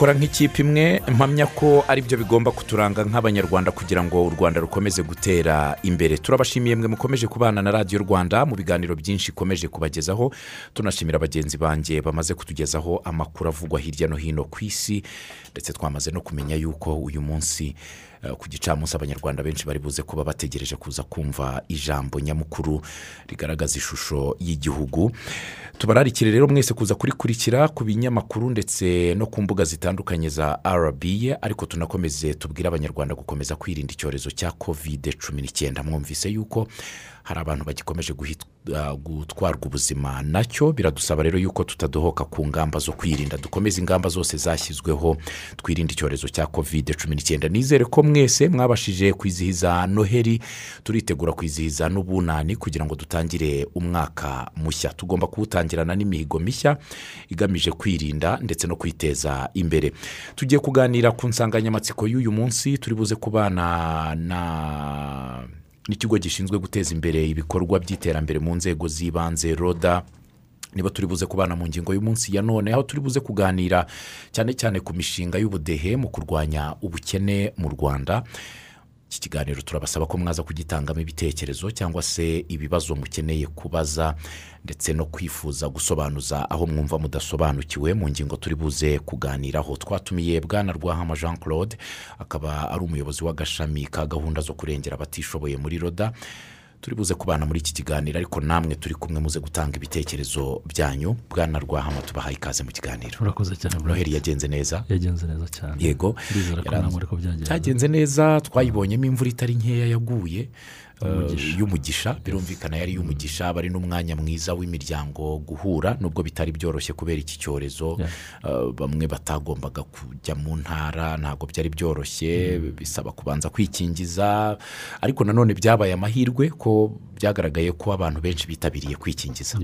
gukora nk'ikipe imwe mpamya ko ari byo bigomba kuturanga nk'abanyarwanda kugira ngo u rwanda rukomeze gutera imbere. Turabashimiye mwe mukomeje kubana na radiyo rwanda mu biganiro byinshi ikomeje kubagezaho. Tunashimira bagenzi banjye bamaze kutugezaho amakuru avugwa hirya no hino ku isi ndetse twamaze no kumenya yuko uyu munsi ku gicamunsi abanyarwanda benshi bari buze kuba bategereje kuza kumva ijambo nyamukuru rigaragaza ishusho y'igihugu. Tubararikire rero mwese kuza kurikurikira ku binyamakuru ndetse no ku mbuga zitandukanye za rba ariko tunakomeze tubwire abanyarwanda gukomeza kwirinda icyorezo cya kovide cumi n'icyenda mwumvise yuko hari abantu bagikomeje ah, gutwarwa ubuzima na cyo biradusaba rero yuko tutadohoka ku ngamba zo kwirinda. Dukomeze ingamba zose zashyizweho twirinde icyorezo cya kovide cumi n'icyenda. Nizere ko mwese mwabashije kwizihiza noheli turitegura kwizihiza n'ubunani kugira ngo dutangire umwaka mushya. Tugomba kuwutangirana n'imihigo mishya igamije kwirinda ndetse no kwiteza imbere. Tugiye kuganira ku nsanganyamatsiko y'uyu munsi turi buze kubana na n'ikigo gishinzwe guteza imbere ibikorwa by'iterambere mu nzego z'ibanze roda. Niba turi buze kubana mu ngingo y'umunsi ya none aho turi buze kuganira cyane cyane ku mishinga y'ubudehe mu kurwanya ubukene mu rwanda. Iki kiganiro turabasaba ko mwaza kugitangamo ibitekerezo cyangwa se ibibazo mukeneye kubaza ndetse no kwifuza gusobanuza aho mwumva mudasobanukiwe mu ngingo turi buze kuganiraho. Twatumiye bwana rwahama jean claude akaba ari umuyobozi w'agashami ka gahunda zo kurengera abatishoboye muri roda. Turi buze kubana muri iki kiganiro ariko namwe turi kumwe muze gutanga ibitekerezo byanyu. Bwana rwahama tubahaye ikaze mu kiganiro. Urakoze cyane noheli yagenze neza. Yagenze neza cyane. Yego. Byagenze neza twayibonyemo imvura itari nkeya yaguye. Y'umugisha. Birumvikana yari iy'umugisha aba ari n'umwanya mwiza w'imiryango guhura nubwo bitari byoroshye kubera iki cyorezo. Eh, bamwe batagombaga kujya mu ntara ntabwo byari byoroshye bisaba kubanza kwikingiza. Ariko nanone byabaye amahirwe ko byagaragaye ko abantu benshi bitabiriye kwikingiza.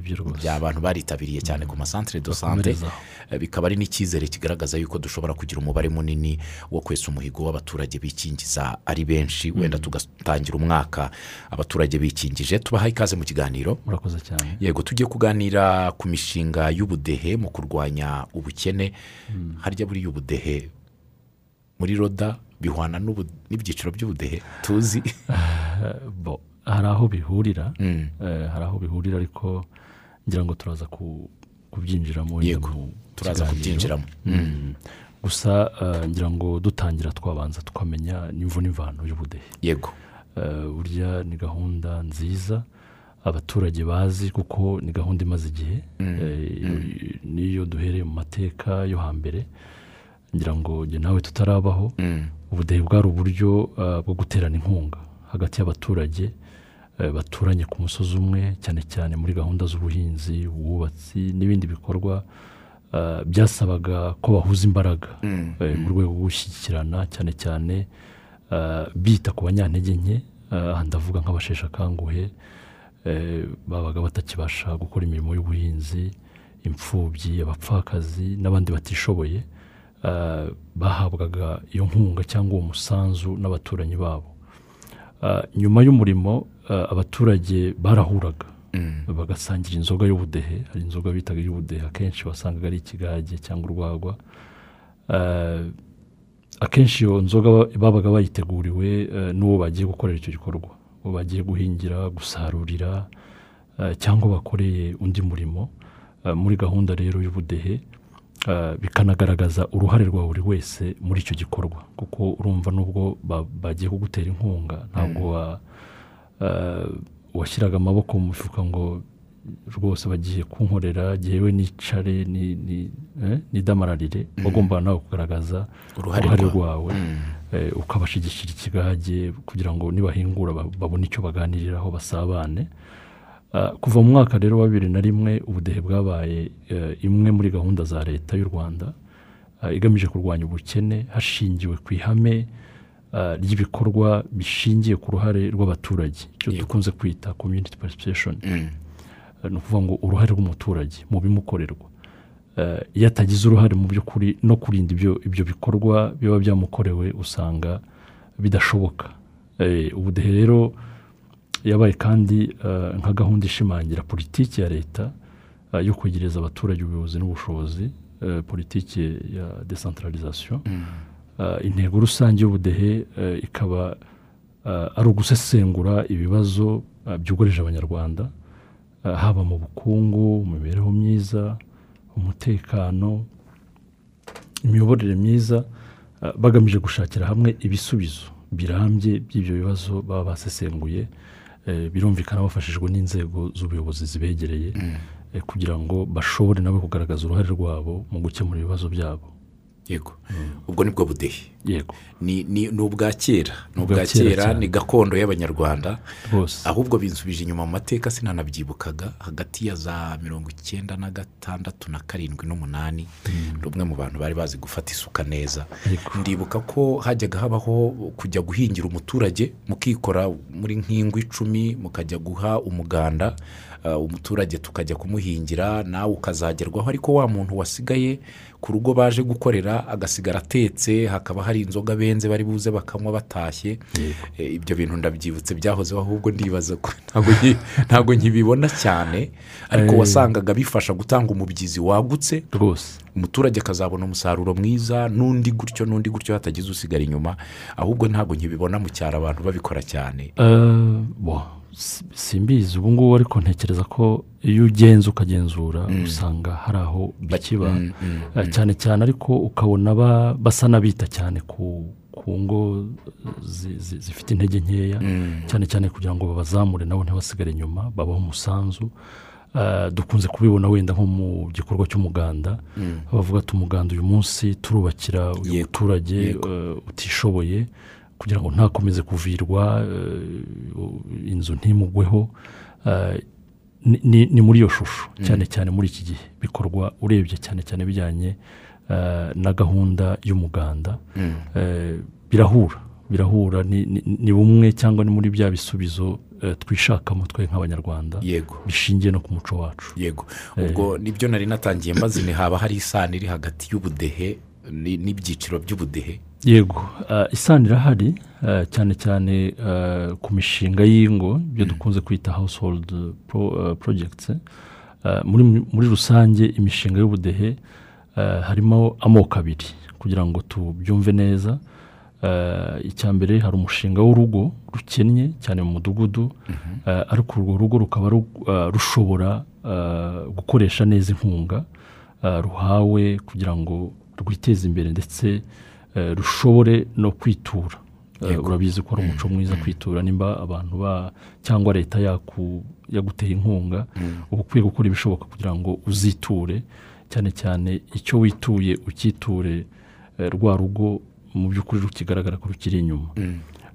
Abantu baritabiriye cyane ku masantere do sante Bakomerezaho. Eh, bikaba ari n'icyizere kigaragaza yuko dushobora kugira umubare munini wo kwesa umuhigo w'abaturage bikingiza ari benshi. Wenda tugatangira umwaka abaturage bikingije tubahaye ikaze mu kiganiro. Murakoze cyane. Yego tugiye kuganira ku mishinga y'ubudehe mu kurwanya ubukene. Harya buriya ubudehe muri roda bihwana n'ibyiciro by'ubudehe? Tuzi. Bo hari aho bihurira. Mm. eh, hari aho bihurira ariko ngira ngo turaza ku- kubyinjiramo Yego, turaza kubyinjiramo. Gusa eh, ngira ngo dutangira twabanza tukamenya n'imvu n'imvano y'ubudehe. Yego. Burya ni gahunda nziza abaturage bazi kuko ni gahunda imaze igihe. Eh, n'iyo duhereye mu mateka yo hambere ngira ngo njye nawe tutarabaho. Mm. ubudehe bwari uburyo eh, bwo guterana inkunga hagati y'abaturage eh, baturanye ku musozi umwe cyane cyane muri gahunda z'ubuhinzi ubwubatsi n'ibindi bikorwa eh, byasabaga ko bahuza imbaraga. Eh, mu rwego rwo gushyigikirana cyane cyane eh, bita ku banyantege nke eh, aha ndavuga nk'abasheshe akanguhe eh, babaga batakibasha gukora imirimo y'ubuhinzi imfubyi abapfakazi n'abandi batishoboye eh, bahabwaga iyo nkunga cyangwa uwo musanzu n'abaturanyi babo. Eh, nyuma y'umurimo eh, abaturage barahuraga. Bagasangira inzoga y'ubudehe hari inzoga bitaga iy'ubudehe akenshi wasangaga ari ikigage cyangwa urwagwa. Eh, akenshi iyo nzoga ba- babaga bayiteguriwe eh, n'uwo bagiye gukorera icyo gikorwa. Uwo bagiye guhingira gusarurira eh, cyangwa bakoreye undi murimo Eh, muri gahunda rero y'ubudehe eh, bikanagaragaza uruhare rwa buri wese muri icyo gikorwa. Kuko urumva n'ubwo ba- bagiye kugutera inkunga ntabwo eh, washyiraga amaboko mu mifuka ngo rwose bagiye kunkorera yewe nicare ni- ni- eh, nidamararire wagombaga nawe kugaragaza Uruhare rwawe. rwawe eh, ukabashyigikira ikigage kugira ngo nibahingura ba- babone icyo baganiriraho basabane. Ah, kuva mu mwaka rero wa bibiri na rimwe ubudehe bwabaye eh, imwe muri gahunda za leta y'u rwanda ah, igamije kurwanya ubukene hashingiwe ku ihame ah, ry'ibikorwa bishingiye ku ruhare rw'abaturage. Icyo dukunze kwita community participation. Mm. Ni ukuvuga ngo uruhare rw'umuturage mu bimukorerwa. Eh, iyo atagize uruhare mu by'ukuri no kurinda ibyo ibyo bikorwa biba byamukorewe usanga bidashoboka. Eh, ubudehe rero yabaye kandi eh, nka gahunda ishimangira politiki ya leta yo kwegereza abaturage ubuyobozi n'ubushobozi politiki ya desantaralizasiyo Eh, intego rusange y'ubudehe eh, ikaba ari ugusesengura ibibazo byugarije abanyarwanda haba mu bukungu mu mibereho myiza umutekano imiyoborere myiza eh, bagamije gushakira hamwe ibisubizo birambye by'ibyo bibazo baba basesenguye eh, birumvikana bafashijwe n'inzego z'ubuyobozi zibegereye eh, kugira ngo bashobore nabo kugaragaza uruhare rwabo mu gukemura ibibazo byabo. Yego. Ubwo ni bwo budehe. Yego. Ni ubwa kera ni Ubwa kera ni gakondo y'abanyarwanda. Ahubwo binsubije inyuma mu mateka sinanabyibukaga hagati ya za mirongo icyenda na gatandatu na karindwi n'umunani ni umwe mu bantu bari bazi gufata isuka neza. Ndibuka ko hajyaga habaho kujya guhingira umuturage mukikora muri nk'ingo icumi mukajya guha umuganda umuturage tukajya kumuhingira nawe ukazagerwaho ariko wa muntu wasigaye ku rugo baje gukorera agasigara atetse hakaba hari inzoga benze bari buze bakanywa batashye. Eh, ibyo bintu ndabyibutse byahozeho ahubwo ndibaza ko ntabwo nki- ntabwo nkibibona cyane. Ariko Eh. wasangaga bifasha gutanga umubyizi wagutse. Rwose. Umuturage akazabona umusaruro mwiza n'undi gutyo n'undi gutyo hatagize usigara inyuma. Ahubwo ntabwo nkibibona mu cyaro abantu babikora cyane. Eh, simbizi. Ubu ngubu ariko ntekereza ko iyo ugenza ukagenzura usanga hari aho bikiba. Mm, mm, Eh, cyane cyane ariko ukabona ba- basa n'abita cyane ku ku ngo zi- zi- zifite intege nkeya. Cyane cyane kugira ngo babazamure nabo ntibasigare inyuma babaho umusanzu. Eh, dukunze kubibona wenda nko mu gikorwa cy'umuganda. Bavuga ati umuganda uyu munsi turubakira uyu muturage eh, utishoboye. Kugira ngo ntakomeze kuvirwa eh, inzu ntimugweho Eh, ni- muri iyo shusho cyane cyane muri iki gihe. Bikorwa urebye cyane cyane bijyanye eh, na gahunda y'umuganda. Eh, birahura. Birahura. Ni- bumwe cyangwa ni muri bya bisubizo twishakamo twe nk'abanyarwanda. Yego. Bishingiye no ku muco wacu. Yego. Ubwo ni byo nari natangiye mbazi ni haba hari isano iri hagati y'ubudehe ni- n'ibyiciro by'ubudehe? Yego. Eh, isano irahari eh, cyane cyane eh, ku mishinga y'ingo ibyo dukunze kwita household pro- eh, projects. Muri muri rusange imishinga y'ubudehe eh, harimo amoko abiri kugira ngo tubyumve neza. Icya mbere hari umushinga w'urugo rukennye cyane mu mudugudu. Eh, ariko urwo rugo rukaba ru- rushobora gukoresha neza inkunga ruhawe kugira ngo rwiteze imbere ndetse rushobore no kwitura. Eh, urabizi ko ari umuco mwiza kwitura. Nimba abantu ba cyangwa leta yaguteye inkunga uba ukwiye gukora ibishoboka kugira ngo uziture. Cyane cyane icyo wituye ukiture eh, rwa rugo mu by'ukuri rukigaragara ko rukiri inyuma.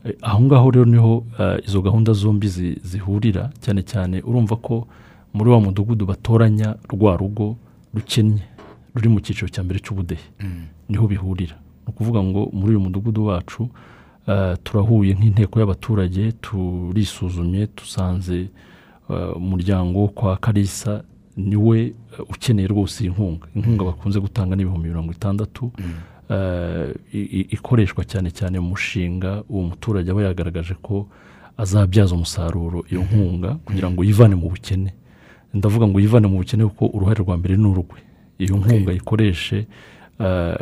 Eh, aho ngaho rero ni ho eh, izo gahunda zombi zi- zihurira. Cyane cyane urumva ko muri wa mudugudu batoranya rwa rugo rukennye ruri mu cyiciro cya mbere cy'ubudehe. Niho bihurira. Ukuvuga ngo muri uyu mudugudu wacu eh, turahuye nk'inteko y'abaturage turisuzumye dusanze eh, umuryango wo kwa karisa ni we eh, ukeneye rwose iyi nkunga. Inkunga bakunze gutanga ni ibihumbi mirongo itandatu i- ikoreshwa cyane cyane mu mushinga uwo muturage aba yagaragaje ko azabyaza umusaruro iyo nkunga kugira ngo yivane mu bukene. Ndavuga ngo yivane mu bukene kuko uruhare rwa mbere ni urwe iyo nkunga ikoreshe eh,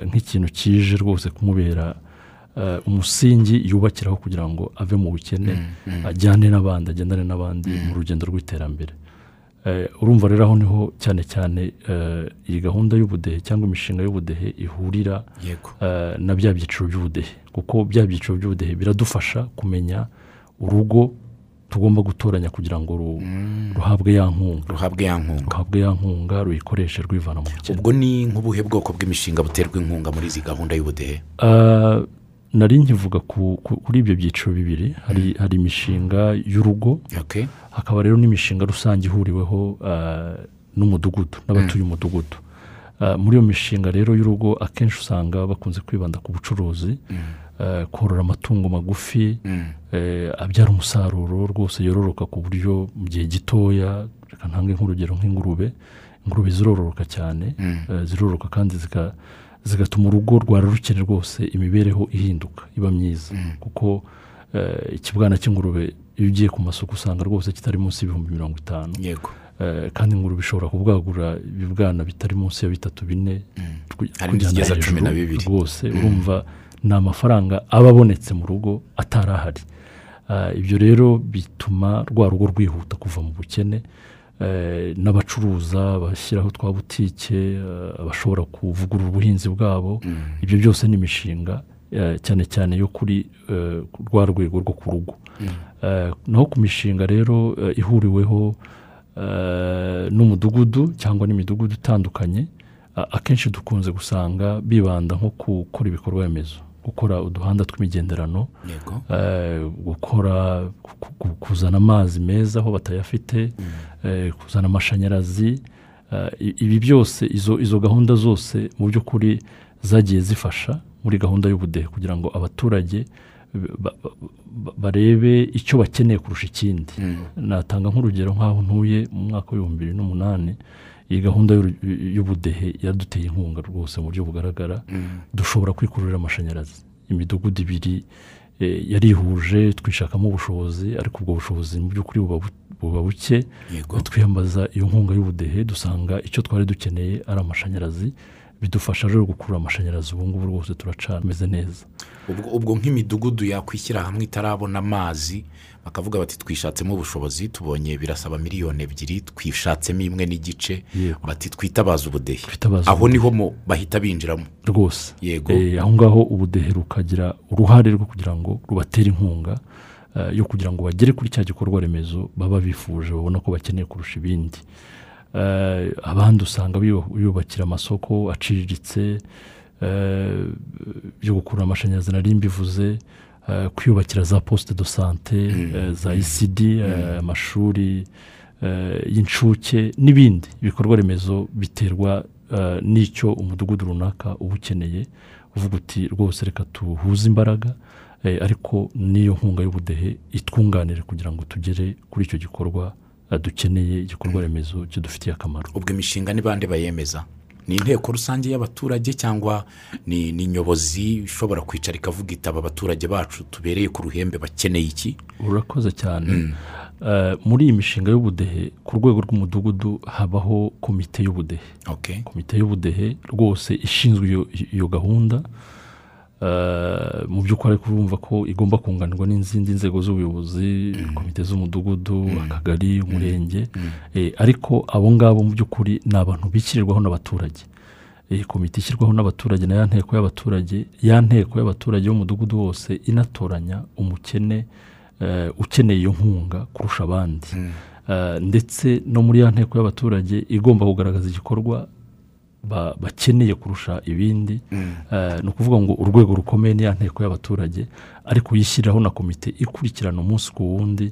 nk'ikintu kije rwose kumubera umusingi yubakiraho kugira ngo ave mu bukene ajyane n'abandi agendane n'abandi mu rugendo rw'iterambere. Eh, urumva rero aho ni ho cyane cyane eh, iyi gahunda y'ubudehe cyangwa imishinga y'ubudehe ihurira eh, na bya byiciro by'ubudehe. Kuko bya byiciro by'ubudehe biradufasha kumenya urugo tugomba gutoranya kugira ngo ru- ruhabwe ya nkunga. Ruhabwe ya nkunga. Ruhabwe ya nkunga ruyikoreshe rwivana mu bukene. Ubwo ni nk'ubuhe bwoko bw'imishinga buterwa inkunga muri izi gahunda y'ubudehe? Ah, nari nkivuga ku- ku- kuri ibyo byiciro bibiri. Hari hari imishinga y'urugo. Hakaba rero n'imishinga rusange ihuriweho ah, n'umudugudu n'abatuye umudugudu. Ah, muri iyo mishinga rero y'urugo akenshi usanga bakunze kwibanda ku bucuruzi. Korora amatungo magufi eh, abyara umusaruro rwose yororoka ku buryo mu gihe gitoya. Reka ntange nk'urugero nk'ingurube. Ingurube zirororoka cyane eh, zirororoka kandi zigatuma urugo rwara rukene rwose imibereho ihinduka iba myiza. Kuko eh, ikibwana cy'ingurube iyo ugiye ku masoko usanga rwose kitari munsi y'ibihumbi mirongo itanu. Yego. Eh, kandi ingurube ishobora kubwagura ibibwana bitari munsi ya bitatu bine. Ku- Hari kujyana n'izigeza cumi na hejuru rwose urumva ni amafaranga aba abonetse mu rugo atari ahari Ah, ibyo rero bituma rwa rugo rwihuta kuva mu bukene Eh, n'abacuruza bashyiraho twa butike abashobora kuvugurura ubuhinzi bwabo. Ibyo byose ni imishinga eh, cyane cyane yo kuri eh, rwa rwego rwo ku rugo. Eh, naho ku mishinga rero eh, ihuriweho eh, n'umudugudu cyangwa n'imidugudu itandukanye akenshi dukunze gusanga bibanda nko gukora ibikorwa remezo gukora uduhanda tw'imigenderano eh, gukora ku- ku- kuzana amazi meza aho batayafite eh, kuzana amashanyarazi eh, ibi byose izo gahunda zose mu by'ukuri zagiye zifasha muri gahunda y'ubudehe kugira ngo abaturage ba- ba- ba- barebe icyo bakeneye kurusha ikindi. Natanga nk'urugero nk'aho ntuye mu mwaka w'ibihumbi bibiri n'umunani iyi gahunda y'ubudehe yaduteye inkunga rwose mu buryo bugaragara. Dushobora kwikururira amashanyarazi. Imidugudu ibiri eh, yarihuje twishakamo ubushobozi ariko ubwo bushobozi mu by'ukuri buba bu- buba buke. Twiyambaza iyo nkunga y'ubudehe dusanga icyo twari dukeneye ari amashanyarazi. Bidufasha rero gukurura amashanyarazi ubu ngubu rwose turacana ameze neza. Ubwo nk'imidugudu yakwishyira hamwe itarabona amazi bakavuga bati twishatsemo ubushobozi tubonye birasaba miliyoni ebyiri twishatsemo imwe n'igice. Bati twitabaze ubudehe. Aho ni ho bahita binjiramo. Rwose. Yego. Eh, aho ngaho ubudehe rukagira uruhare rwo kugira ngo rubatere inkunga eh, yo kugira ngo bagere kuri cya gikorwa remezo baba bifuje babona ko bakeneye kurusha ibindi. Eh, abandi usanga biyu- biyubakira amasoko aciriritse byo gukurura amashanyarazi nari mbivuze kwiyubakira za posite do sante eh, za isidi eh, amashuri eh, y'incuke n'ibindi ibikorwa remezo biterwa eh, n'icyo umudugudu runaka uba ukeneye uvuga uti rwose reka tuhuze imbaraga eh, ariko n'iyo nkunga y'ubudehe itwunganire kugira ngo tugere kuri icyo gikorwa eh, dukeneye igikorwa remezo kidufitiye akamaro. Ubwo imishinga ni bande bayemeza? Ni inteko rusange y'abaturage cyangwa ni nyobozi ishobora kwicara ikavuga itaba abaturage bacu tubereye ku ruhembe bakeneye iki? Urakoze cyane. Eh, muri iyi mishinga y'ubudehe ku rwego rw'umudugudu habaho komite y'ubudehe. Komite y'ubudehe rwose ishinzwe iyo, gahunda. Mu by'ukuri ariko urumva ko igomba kunganirwa n'izindi nzego z'ubuyobozi komite z'umudugudu akagari umurenge. Eh, ariko abo ngabo mu by'ukuri ni abantu bishyirirwaho n'abaturage. Iyi komite ishyirwaho n'abaturage na ya nteko y'abaturage ya nteko y'abaturage y'umudugudu wose inatoranya umukene eh, ukeneye iyo nkunga kurusha abandi. Eh, ndetse no muri ya nteko y'abaturage igomba kugaragaza igikorwa bakeneye kurusha ibindi. Eh, ni ukuvuga ngo urwego rukomeye ni ya nteko y'abaturage ariko yishyiriraho na komite ikurikirana umunsi ku wundi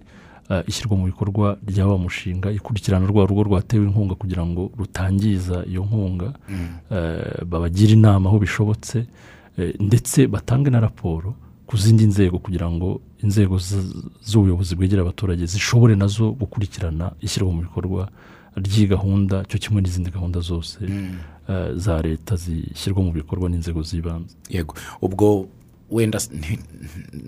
eh, ishyirwa mu bikorwa rya wa mushinga ikurikirana rwa rugo rwatewe inkunga kugira ngo rutangiza iyo nkunga. Eh, babagire inama aho bishobotse ndetse batange na raporo ku zindi nzego kugira ngo inzego z'ubuyobozi bwegera abaturage zishobore na zo gukurikirana ishyirwa mu bikorwa ry'iyi gahunda cyo kimwe n'izindi gahunda zose. Eh, za leta zishyirwa mu bikorwa n'inzego z'ibanze. Yego. Ubwo wenda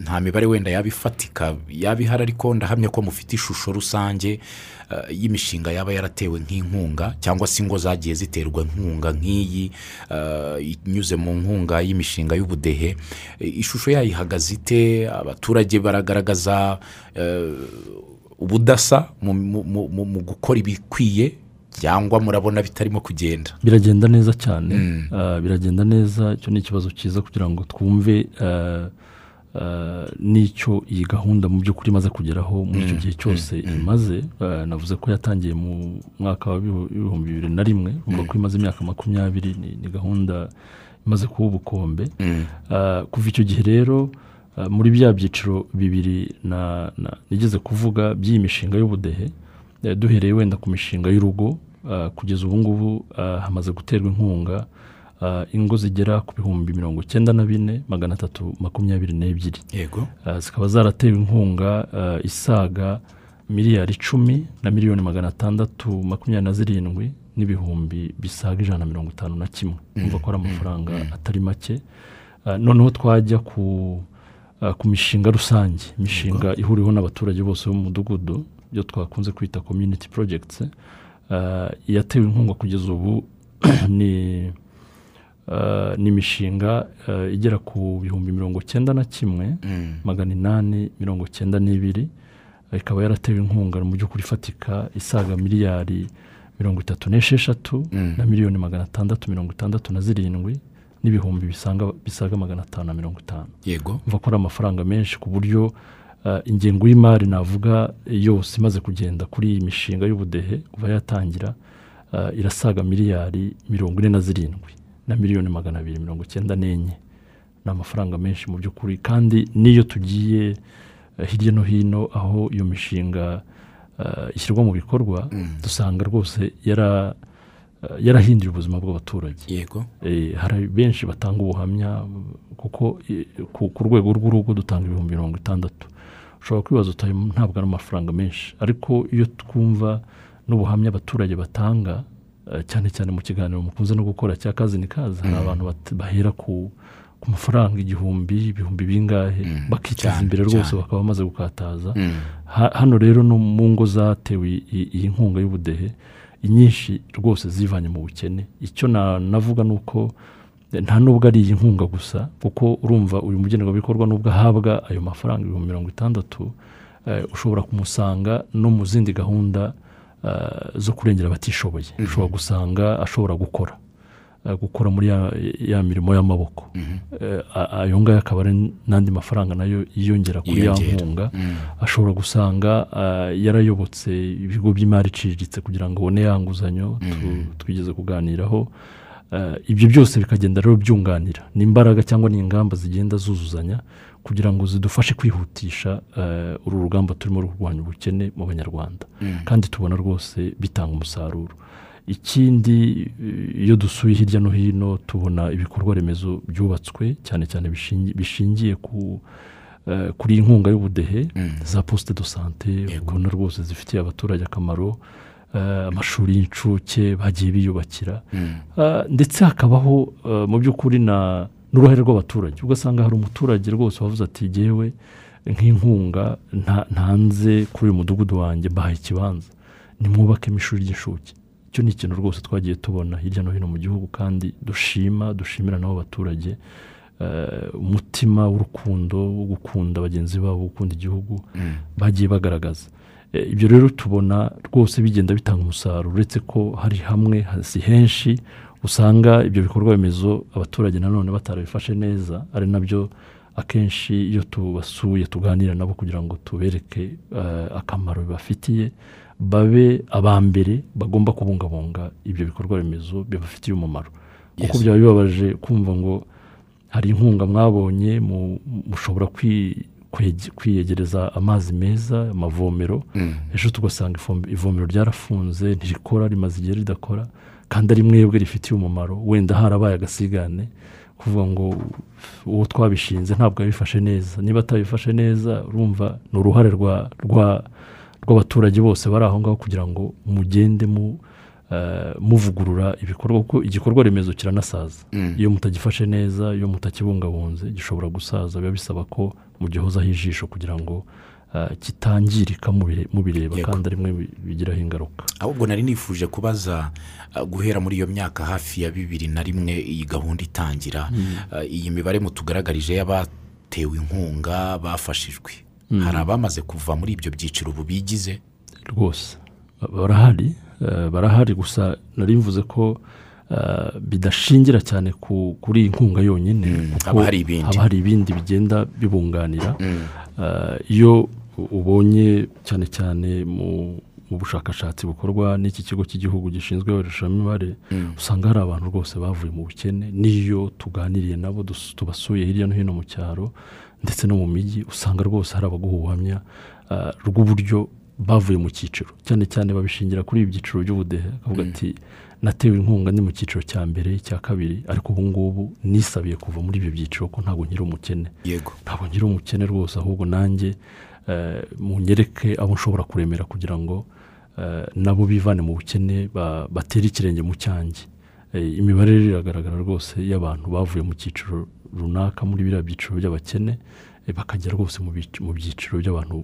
nta mibare wenda yaba ifatika yaba ihari ariko ndahamya ko mufite ishusho rusange eh, y'imishinga yaba yaratewe nk'inkunga cyangwa se ingo zagiye ziterwa inkunga nk'iyi eh, inyuze mu nkunga y'imishinga y'ubudehe. Eh, ishusho yayo ihagaze ite? Abaturage baragaragaza eh, ubudasa mu gukora ibikwiye? Cyangwa murabona bitarimo kugenda. Biragenda neza cyane. Eh, biragenda neza. Icyo ni ikibazo cyiza kugira ngo twumve eh, eh, n'icyo iyi gahunda mu by'ukuri imaze kugeraho muri icyo gihe cyose imaze. Eh, navuze ko yatangiye mu mwaka w'ibihumbi bibiri na rimwe. Urumva ko imaze imyaka makumyabiri ni ni gahunda imaze kuba ubukombe. Kuva icyo gihe rero muri bya byiciro bibiri nigeze kuvuga by'iyi mishinga y'ubudehe eh, duhereye wenda ku mishinga y'urugo kugeza ubu ngubu eh, hamaze guterwa inkunga eh, ingo zigera ku bihumbi mirongo icyenda na bine magana atatu makumyabiri n'ebyiri. Yego. Zikaba zaratewe inkunga isaga miliyari icumi na miliyoni magana atandatu makumyabiri na zirindwi n'ibihumbi bisaga ijana na mirongo itanu na kimwe. Umva ko ari amafaranga atari make. Eh, noneho twajya ku ku mishinga rusange. Imishinga ihuriweho n'abaturage bose bo mu mudugudu ibyo twakunze kwita community projects. Iyatewe inkunga kugeza ubu ni eh, ni imishinga eh, igera ku bihumbi mirongo cyenda na kimwe Mm. magana inani mirongo cyenda n'ibiri ikaba yaratewe inkunga mu by'ukuri ifatika isaga miliyari mirongo itatu n'esheshatu Mm. na miliyoni magana atandatu mirongo itandatu na zirindwi n'ibihumbi bisaga magana atanu na mirongo itanu yego mva ko ari amafaranga menshi ku buryo eh, ingengo y'imari navuga yose imaze kugenda kuri iyi mishinga y'ubudehe kuva yatangira eh, irasaga miliyari mirongo ine na zirindwi na miliyoni magana abiri mirongo icyenda n'enye. Ni amafaranga menshi mu by'ukuri. Kandi n'iyo tugiye eh, hirya no hino aho iyo mishinga eh, ishyirwa mu bikorwa dusanga rwose yara- eh, yarahinduye ubuzima bw'abaturage. Yego. Eh, hari benshi batanga ubuhamya kuko eh, ku ku rwego rw'urugo dutanga ibihumbi mirongo itandatu. Ushobora kwibaza uti "Ayo ntabwo ari amafaranga menshi? Ariko iyo twumva n'ubuhamya abaturage batanga eh, cyane cyane mu kiganiro mukunze no gukora cya kazi ni kazi. Hari abantu bat- bahera ku ku mafaranga igihumbi ibihumbi bingahe bakiteza cyane, imbere rwose bakaba bamaze gukataza. Mm. Ha- hano rero no mu ngo zatewe iyi nkunga y'ubudehe inyinshi rwose zivanye mu bukene. Icyo na- navuga ni uko nta nubwo ari iyi nkunga gusa kuko urumva uyu mugenerwabikorwa nubwo ahabwa ayo mafaranga ibihumbi mirongo itandatu eh, ushobora kumusanga no mu zindi gahunda eh, zo kurengera abatishoboye. Ushobora gusanga ashobora gukora eh, gukora muri ya, mirimo y'amaboko. A- ayo ngayo akaba ari n'andi mafaranga na yo yiyongera kuri ya nkunga. Mm. ashobora gusanga yarayobotse ibigo by'imari iciriritse kugira ngo abone ya nguzanyo twigeze kuganiraho. Ah, ibyo byose bikagenda rero byunganira. Ni imbaraga cyangwa ni ingamba zigenda zuzuzanya kugira ngo zidufashe kwihutisha ah, uru rugamba turimo kurwanya ubukene mu banyarwanda. Kandi tubona rwose bitanga umusaruro. Ikindi eh, iyo dusuye hirya no hino tubona ibikorwa remezo byubatswe cyane cyane bishingi- bishingiye ku eh, kuri iyi nkunga y'ubudehe za posite do sante. Ubona rwose zifitiye abaturage akamaro. eh, amashuri y'incuke bagiye biyubakira ndetse hakabaho mu by'ukuri na n'uruhare rw'abaturage ugasanga hari umuturage rwose wavuze ati jyewe nk'inkunga nta- ntanze kuri uyu mudugudu wanjye mbahaye ikibanza nimwubakemo ishuri ry'incuke icyo ni ikintu rwose twagiye tubona hirya no hino mu gihugu kandi dushima dushimira n'abo baturage umutima w'urukundo wo gukunda bagenzi babo gukunda igihugu bagiye bagaragaza ibyo rero tubona rwose bigenda bitanga umusaruro. Uretse ko hari hamwe si henshi usanga ibyo bikorwa remezo abaturage nanone batarabifashe neza ari na byo akenshi iyo tubasuye tuganira nabo kugira ngo tubereke eh, akamaro bibafitiye babe aba mbere bagomba kubungabunga ibyo bikorwa remezo bibafitiye umumaro. Kuko byaba bibabaje kumva ngo hari inkunga mwabonye mu- mushobora kwiyegereza amazi meza amavomero. Ejo tugasanga ivomero ryarafunze ntirikora rimaze igihe ridakora kandi ari mwebwe rifitiye umumaro. Wenda harabaye agasigane kuvuga ngo uwo twabishinze ntabwo yabifashe neza. Niba atabifashe neza urumva ni uruhare rwa- rwa- rw'abaturage bose bari aho ngaho kugira ngo mugende mu muvugurura ibikorwa kuko igikorwa remezo kiranasaza. Iyo mutagifashe neza iyo mutakibungabunze gishobora gusaza biba bisaba ko mugihozaho ijisho kugira ngo eh, kitangirika mubire- mubireba kandi ari mwe bi- bigiraho ingaruka. Ahubwo nari nifuje kubaza uh, guhera muri iyo myaka hafi ya bibiri na rimwe iyi gahunda itangira uh, iyi mibare mutugaragarije y'abatewe inkunga bafashijwe. Hari abamaze kuva muri ibyo byiciro ubu bigize? Rwose. Ba- barahari. eh, barahari. Gusa nari mvuze ko eh, bidashingira cyane ku- kuri iyi nkunga yonyine. Kuko haba hari ibindi. haba hari ibindi bigenda bibunganira. Eh, iyo ubonye cyane cyane mu bushakashatsi bukorwa n'iki kigo cy'igihugu gishinzwe ibarurishamibare usanga hari abantu rwose bavuye mu bukene. N'iyo tuganiriye nabo tubasuye hirya no hino mu cyaro ndetse no mu mijyi usanga rwose hari abaguha ubuhamya rw'uburyo bavuye mu cyiciro. Cyane cyane babishingira kuri ibi byiciro by'ubudehe. Akavuga ati natewe inkunga ni mu cyiciro cya mbere icya kabiri ariko ubu ngubu nisabiye kuva muri ibyo byiciro ko ntabwo nkiri umukene. Yego. Ntabwo ngira umukene rwose ahubwo nanjye eh, munyereke abo nshobora kuremera kugira ngo eh, nabo bivane mu bukene ba- batere ikirenge mu cyanjye. Eh, imibare rero iragaragara rwose y'abantu bavuye mu cyiciro runaka muri biriya byiciro by'abakene bakajya rwose mu byiciro by'abantu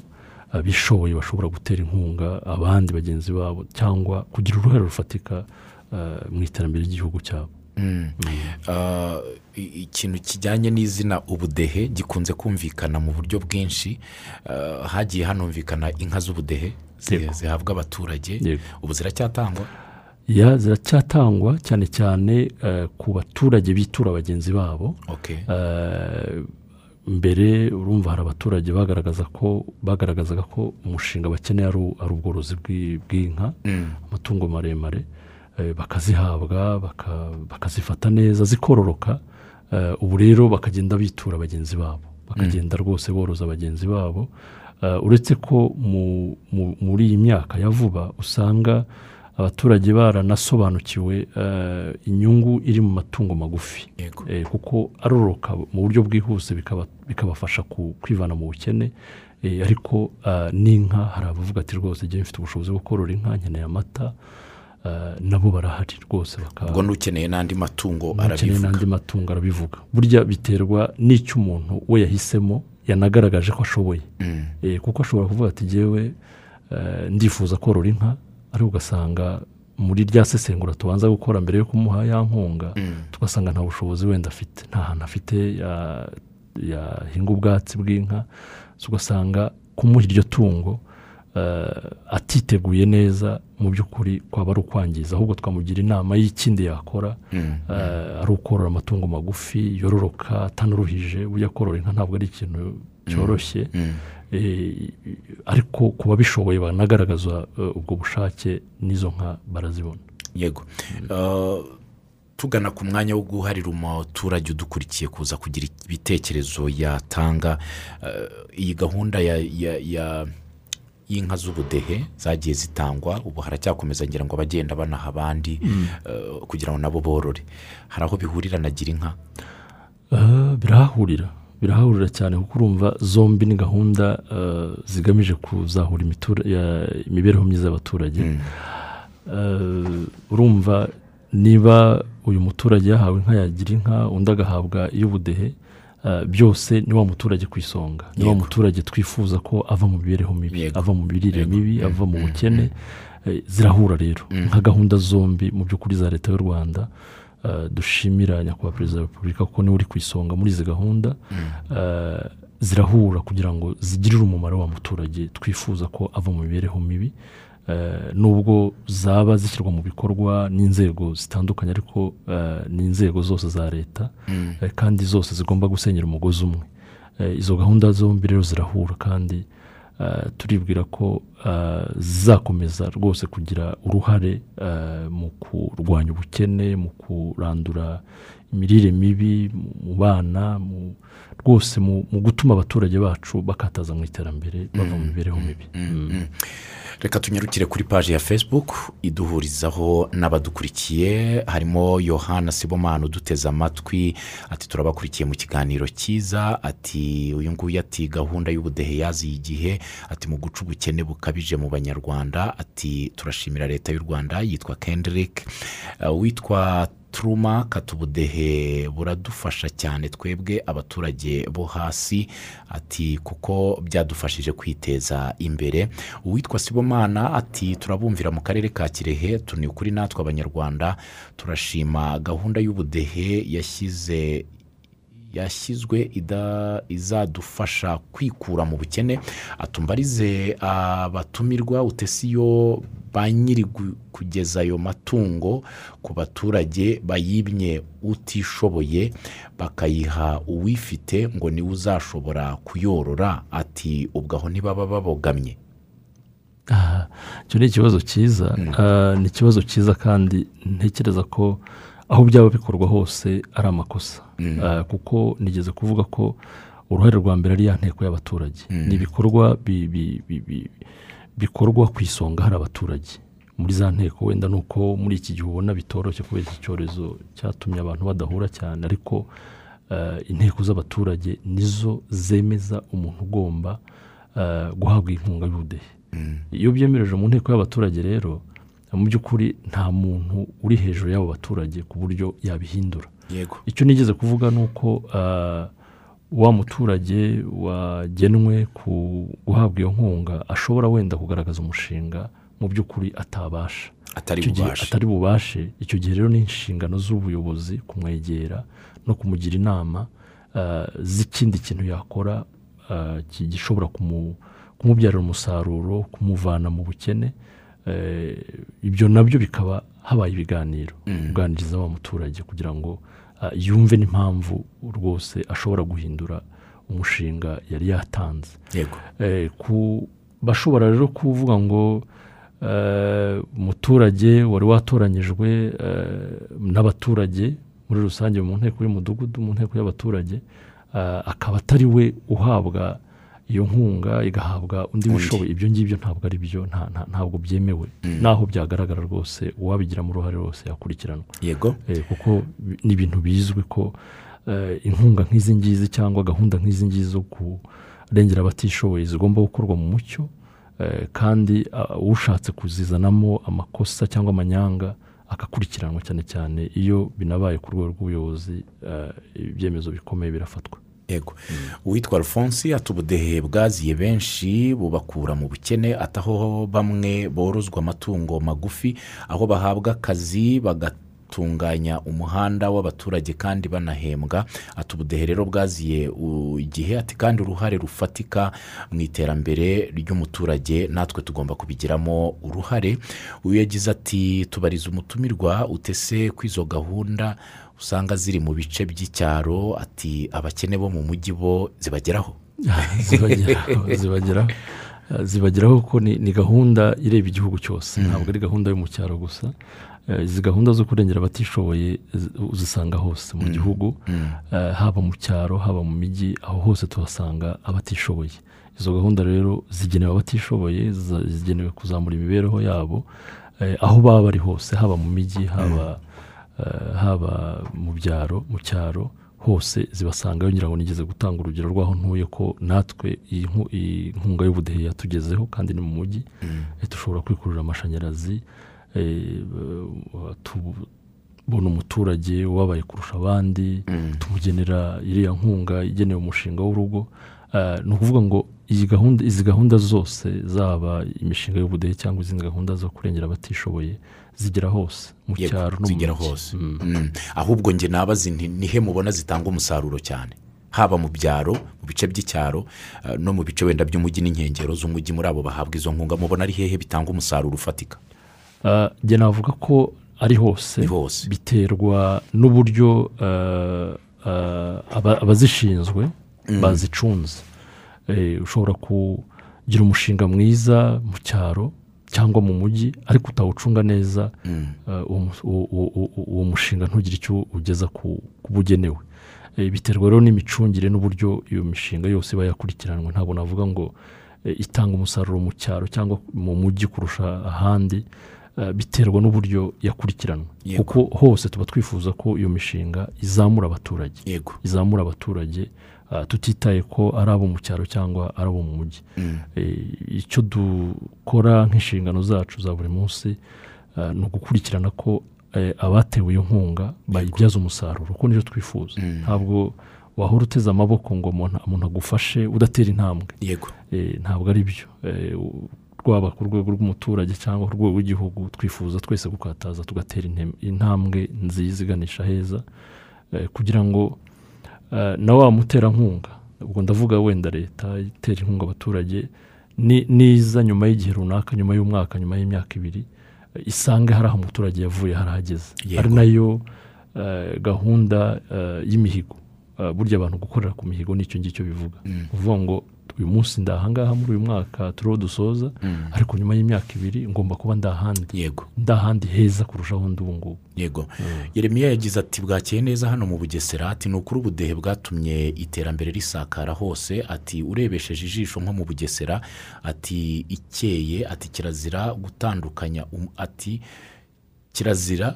abishoboye bashobora gutera inkunga abandi bagenzi babo cyangwa kugira uruhare rufatika eh, mu iterambere ry'igihugu cyabo. Ah, i- ikintu kijyanye n'izina ubudehe gikunze kumvikana mu buryo bwinshi. Ah, hagiye hanumvikana inka z'ubudehe zihabwa abaturage. Ubu ziracyatangwa? Ya ziracyatangwa cyane cyane ku baturage bitura bagenzi babo. Okay. Mbere urumva hari abaturage bagaragaza ko bagaragazaga ko umushinga bakeneye ari ubworozi bw'i- bw'inka Mm. amatungo maremare eh, bakazihabwa baka- bakazifata neza zikororoka eh, ubu rero bakagenda bitura bagenzi babo. Bakagenda rwose boroza bagenzi babo. Eh, uretse ko mu- mu- muri iyi myaka ya vuba usanga abaturage baranasobanukiwe eh, inyungu iri mu matungo magufi. Eh, kuko aroroka mu buryo bwihuse bikaba- bikabafasha kwivana mu bukene. Eh, ariko n'inka hari abavuga ati rwose igihe mfite ubushobozi bwo korora inka nkeneye amata. Nabo barahari rwose bakaba ubwo n'ukeneye n'andi matungo arabivuga. n'andi matungo arabivuga. Burya biterwa n'icyo umuntu we yahisemo yanagaragaje ko ashoboye. Mm. Kuko ashobora kuvuga ati ngewe ndifuza korora inka. Ariko ugasanga muri rya sesengura tubanza gukora mbere yo kumuha ya nkunga Mm. tugasanga nta bushobozi wenda afite nta hantu afite ya- yahinga ubwatsi bw'inka ugasanga kumuha iryo tungo eh, atiteguye neza mu by'ukuri kwaba ari ukwangiza ahubwo twamugira inama y'ikindi yakora Mm. eh, ari ukorora amatungo magufi yororoka atanuruhije burya korora inka ntabwo ari ikintu cyoroshye Mm. Eh, ariko ku babishoboye banagaragaza eh, ubwo bushake n'izo nka barazibona. Yego. Ah, tugana ku mwanya wo guharira umuturage udukurikiye kuza kugira ibitekerezo yatanga. Iyi gahunda ya y'inka z'ubudehe zagiye zitangwa ubu haracyakomeza ngira ngo abagenda banaha abandi ah, kugira ngo nabo borore. Hari aho bihurira na gira inka Eh, birahahurira. Birahahurira cyane kuko urumva zombi ni gahunda eh, zigamije kuzahura imibereho myiza y'abaturage. Mm. Eh, urumva niba uyu muturage yahawe inka yagira inka undi agahabwa iy'ubudehe eh, byose ni wa muturage ku isonga. Ni wa muturage twifuza ko ava mu mibereho mibi ava mu mirire mibi Mm, ava mu mm, bukene Eh, zirahura rero. Nka gahunda zombi mu by'ukuri za leta y'u rwanda dushimira nyakubahwa perezida wa repubulika kuko ni we uri ku isonga muri izi gahunda. Eh, zirahura kugira ngo zigirire umumaro wa muturage. Twifuza ko ava mu mibereho mibi. Eh, nubwo zaba zishyirwa mu bikorwa n'inzego zitandukanye ariko eh, ni inzego zose za leta eh, kandi zose zigomba gusenyera umugozi umwe. Eh, izo gahunda zombi rero zirahura kandi eh, turibwira ko eh, zizakomeza rwose kugira uruhare eh, mu kurwanya ubukene mu kurandura imirire mibi mu- bana rwose mu gutuma abaturage bacu bakataza mu iterambere bava mu mibereho mibi. Mm. Reka tunyarukire kuri paji ya facebook iduhurizaho n'abadukurikiye harimo yohana sibomana uduteze amatwi ati turabakurikiye mu kiganiro cyiza ati uyu nguyu ati gahunda y'ubudehe yaziye igihe ati mu guca ubukene bukabije mu banyarwanda ati turashimira leta y'u rwanda yitwa kendrick Uh, witwa turuma katubudehe buradufasha cyane twebwe abaturage bo hasi. Ati kuko byadufashije kwiteza imbere. Uwitwa sibomana ati turabumvira mu karere ka kirehe tuni kuri natwe abanyarwanda. Turashima gahunda y'ubudehe yashyize yashyizwe ida- izadufasha kwikura mu bukene. Atumbarize abatumirwa utesiyo ba nyiri kugeza ayo matungo ku baturage bayibye utishoboye bakayiha uwifite ngo ni we uzashobora kuyorora. Ati ubwo aho ntibaba babogamye. Ah, icyo ni ikibazo cyiza. Ah, ni ikibazo cyiza kandi ntekereza ko aho byaba bikorwa hose ari amakosa. Ah, kuko nigeze kuvuga ko uruhare rwa mbere ari ya nteko y'abaturage. Ni ibikorwa bi- bi- bi- bi- bikorwa ku isonga hari abaturage. Muri za nteko wenda ni uko muri iki gihe ubona bitoroshye kubera iki cyorezo cyatumye abantu badahura cyane ariko eh, inteko z'abaturage nizo zemeza umuntu ugomba eh, guhabwa inkunga y'ubudehe. Iyo byemereje mu nteko y'abaturage rero mu by'ukuri nta muntu uri hejuru y'abo baturage ku buryo yabihindura. Yego. Icyo nigeze kuvuga ni uko ah, wa muturage wagenwe ku guhabwa iyo nkunga ashobora wenda kugaragaza umushinga mu by'ukuri atabasha. Atari bubashe. atari bubashe icyo gihe rero ni inshingano z'ubuyobozi kumwegera no kumugira inama ah, z'ikindi kintu yakora ki- gishobora kumu- kumubyarira umusaruro kumuvana mu bukene ibyo na byo bikaba habaye ibiganiro kuganiriza wa muturage kugira ngo ah, yumve n'impamvu rwose ashobora guhindura umushinga yari yatanze. Yego. Eh, bashobora rero kuvuga ngo eh, umuturage wari watoranyijwe eh, n'abaturage muri rusange mu nteko y'umudugudu mu nteko y'abaturage eh, akaba atari we uhabwa iyo nkunga igahabwa undi wishoboye. Ibyo ngibyo ntabwo ari byo nta- nta- ntabwo byemewe. Naho byagaragara rwose uwabigiramo uruhare wose yakurikiranwa. Yego. Eh, kuko ni ibintu bizwi ko eh, inkunga nk'izi ngizi cyangwa gahunda nk'izi ngizi zo kurengera abatishoboye zigomba gukorwa mu mucyo eh, kandi ah, ushatse kuzizanamo amakosa cyangwa amanyanga agakurikiranwa cyane cyane iyo binabaye ku rwego rw'ubuyobozi ibyemezo bikomeye birafatwa. Yego uwitwa alphonse ati ubudehe bwaziye benshi bubakura mu bukene ati aho bamwe borozwa amatungo magufi aho bahabwa akazi bagatunganya umuhanda w'abaturage kandi banahembwa. Ati ubudehe rero bwaziye igihe. Ati kandi uruhare rufatika mu iterambere ry'umuturage natwe tugomba kubigiramo uruhare. Uyu yagize ati tubariza umutumirwa utese ko izo gahunda usanga ziri mu bice by'icyaro. Ati abakene bo mu mujyi bo zibageraho. Zibageraho zibageraho. Kuko ni, gahunda ireba igihugu cyose. Ntabwo ari gahunda yo mu cyaro gusa. Izi gahunda zo kurengera abatishoboye zi- uzisanga hose mu gihugu Eh, haba mu cyaro haba mu mijyi aho hose tuhasanga abatishoboye. Izo gahunda rero zigenewe abatishoboye zigenewe kuzamura imibereho yabo eh, aho baba bari hose haba mu mijyi haba eh, haba mu byaro mu cyaro hose zibasangayo ngira ngo nigeze gutanga urugero rw'aho ntuye ko natwe iyi nku- iyi nkunga y'ubudehe yatugezeho kandi ni mu mujyi. Eh, dushobora kwikurura amashanyarazi eh, tubona umuturage ubabaye kurusha abandi tumugenera iriya nkunga igenewe umushinga w'urugo. Eh, ni ukuvuga ngo izi gahunda zose zaba imishinga y'ubudehe cyangwa izindi gahunda zo kurengera abatishoboye zigera hose mu cyaro no mu hose. Mm. Mm. ahubwo njye nabazi nihe mubona zitanga umusaruro cyane? Haba mu byaro mu bice by'icyaro eh, no mu bice wenda by'umujyi n'inkengero z'umujyi muri abo bahabwa izo nkunga mubona ari hehe bitanga umusaruro ufatika? Njye navuga ko ari hose biterwa n'uburyo ah, aba- abazishinzwe bazicunze. Eh, ushobora kugira umushinga mwiza mu cyaro cyangwa mu mujyi ariko utawucunga neza ah, uwo mu- uwo- uwo- uwo- uwo mushinga ntugire icyo ugeza ku bugenewe. Eh, biterwa rero n'imicungire n'uburyo iyo mishinga yose iba yakurikiranwe. Ntabwo navuga ngo eh, itanga umusaruro mu cyaro cyangwa mu mujyi kurusha ahandi. Biterwa n'uburyo yakurikiranwe Yego. kuko hose tuba twifuza ko iyo mishinga izamura abaturage. Izamura abaturage ah, tutitaye ko ari abo mu cyaro cyangwa ari abo mu mujyi. Eh, icyo dukora nk'inshingano zacu za buri munsi ah, ni ugukurikirana ko eh, abatewe iyo nkunga bayibyaza umusaruro. Kuko ni cyo twifuza. Ntabwo wahora uteze amaboko ngo umuntu agufashe udatera intambwe. Yego. Eh, ntabwo ari byo rwaba ku rwego rw'umuturage cyangwa ku rwego rw'igihugu twifuza twese gukataza tugatera intambwe nziza iganisha heza eh, kugira ngo eh, na wa muterankunga ubwo ndavuga wenda leta itera inkunga abaturage ni- niza nyuma y'igihe runaka nyuma y'umwaka nyuma y'imyaka ibiri eh, isange hari aho umuturage yavuye harahageze ari na yo gahunda y'imihigo. Burya abantu gukorera ku mihigo ni cyo ngicyo bivuga. Uvuga ngo uyu munsi ndahangaha muri uyu mwaka turiho dusoza ariko nyuma y'imyaka ibiri ngomba kuba ndahandi. Yego. Ndahandi heza kurushaho ndi ubu ngubu yego yeremiya yagize ati bwakeye neza hano mu bugesera ati ni ukuri ubudehe bwatumye iterambere risakara hose. Ati urebesheje ijisho nko mu bugesera. Ati ikeye. Ati kirazira gutandukanya um- ati kirazira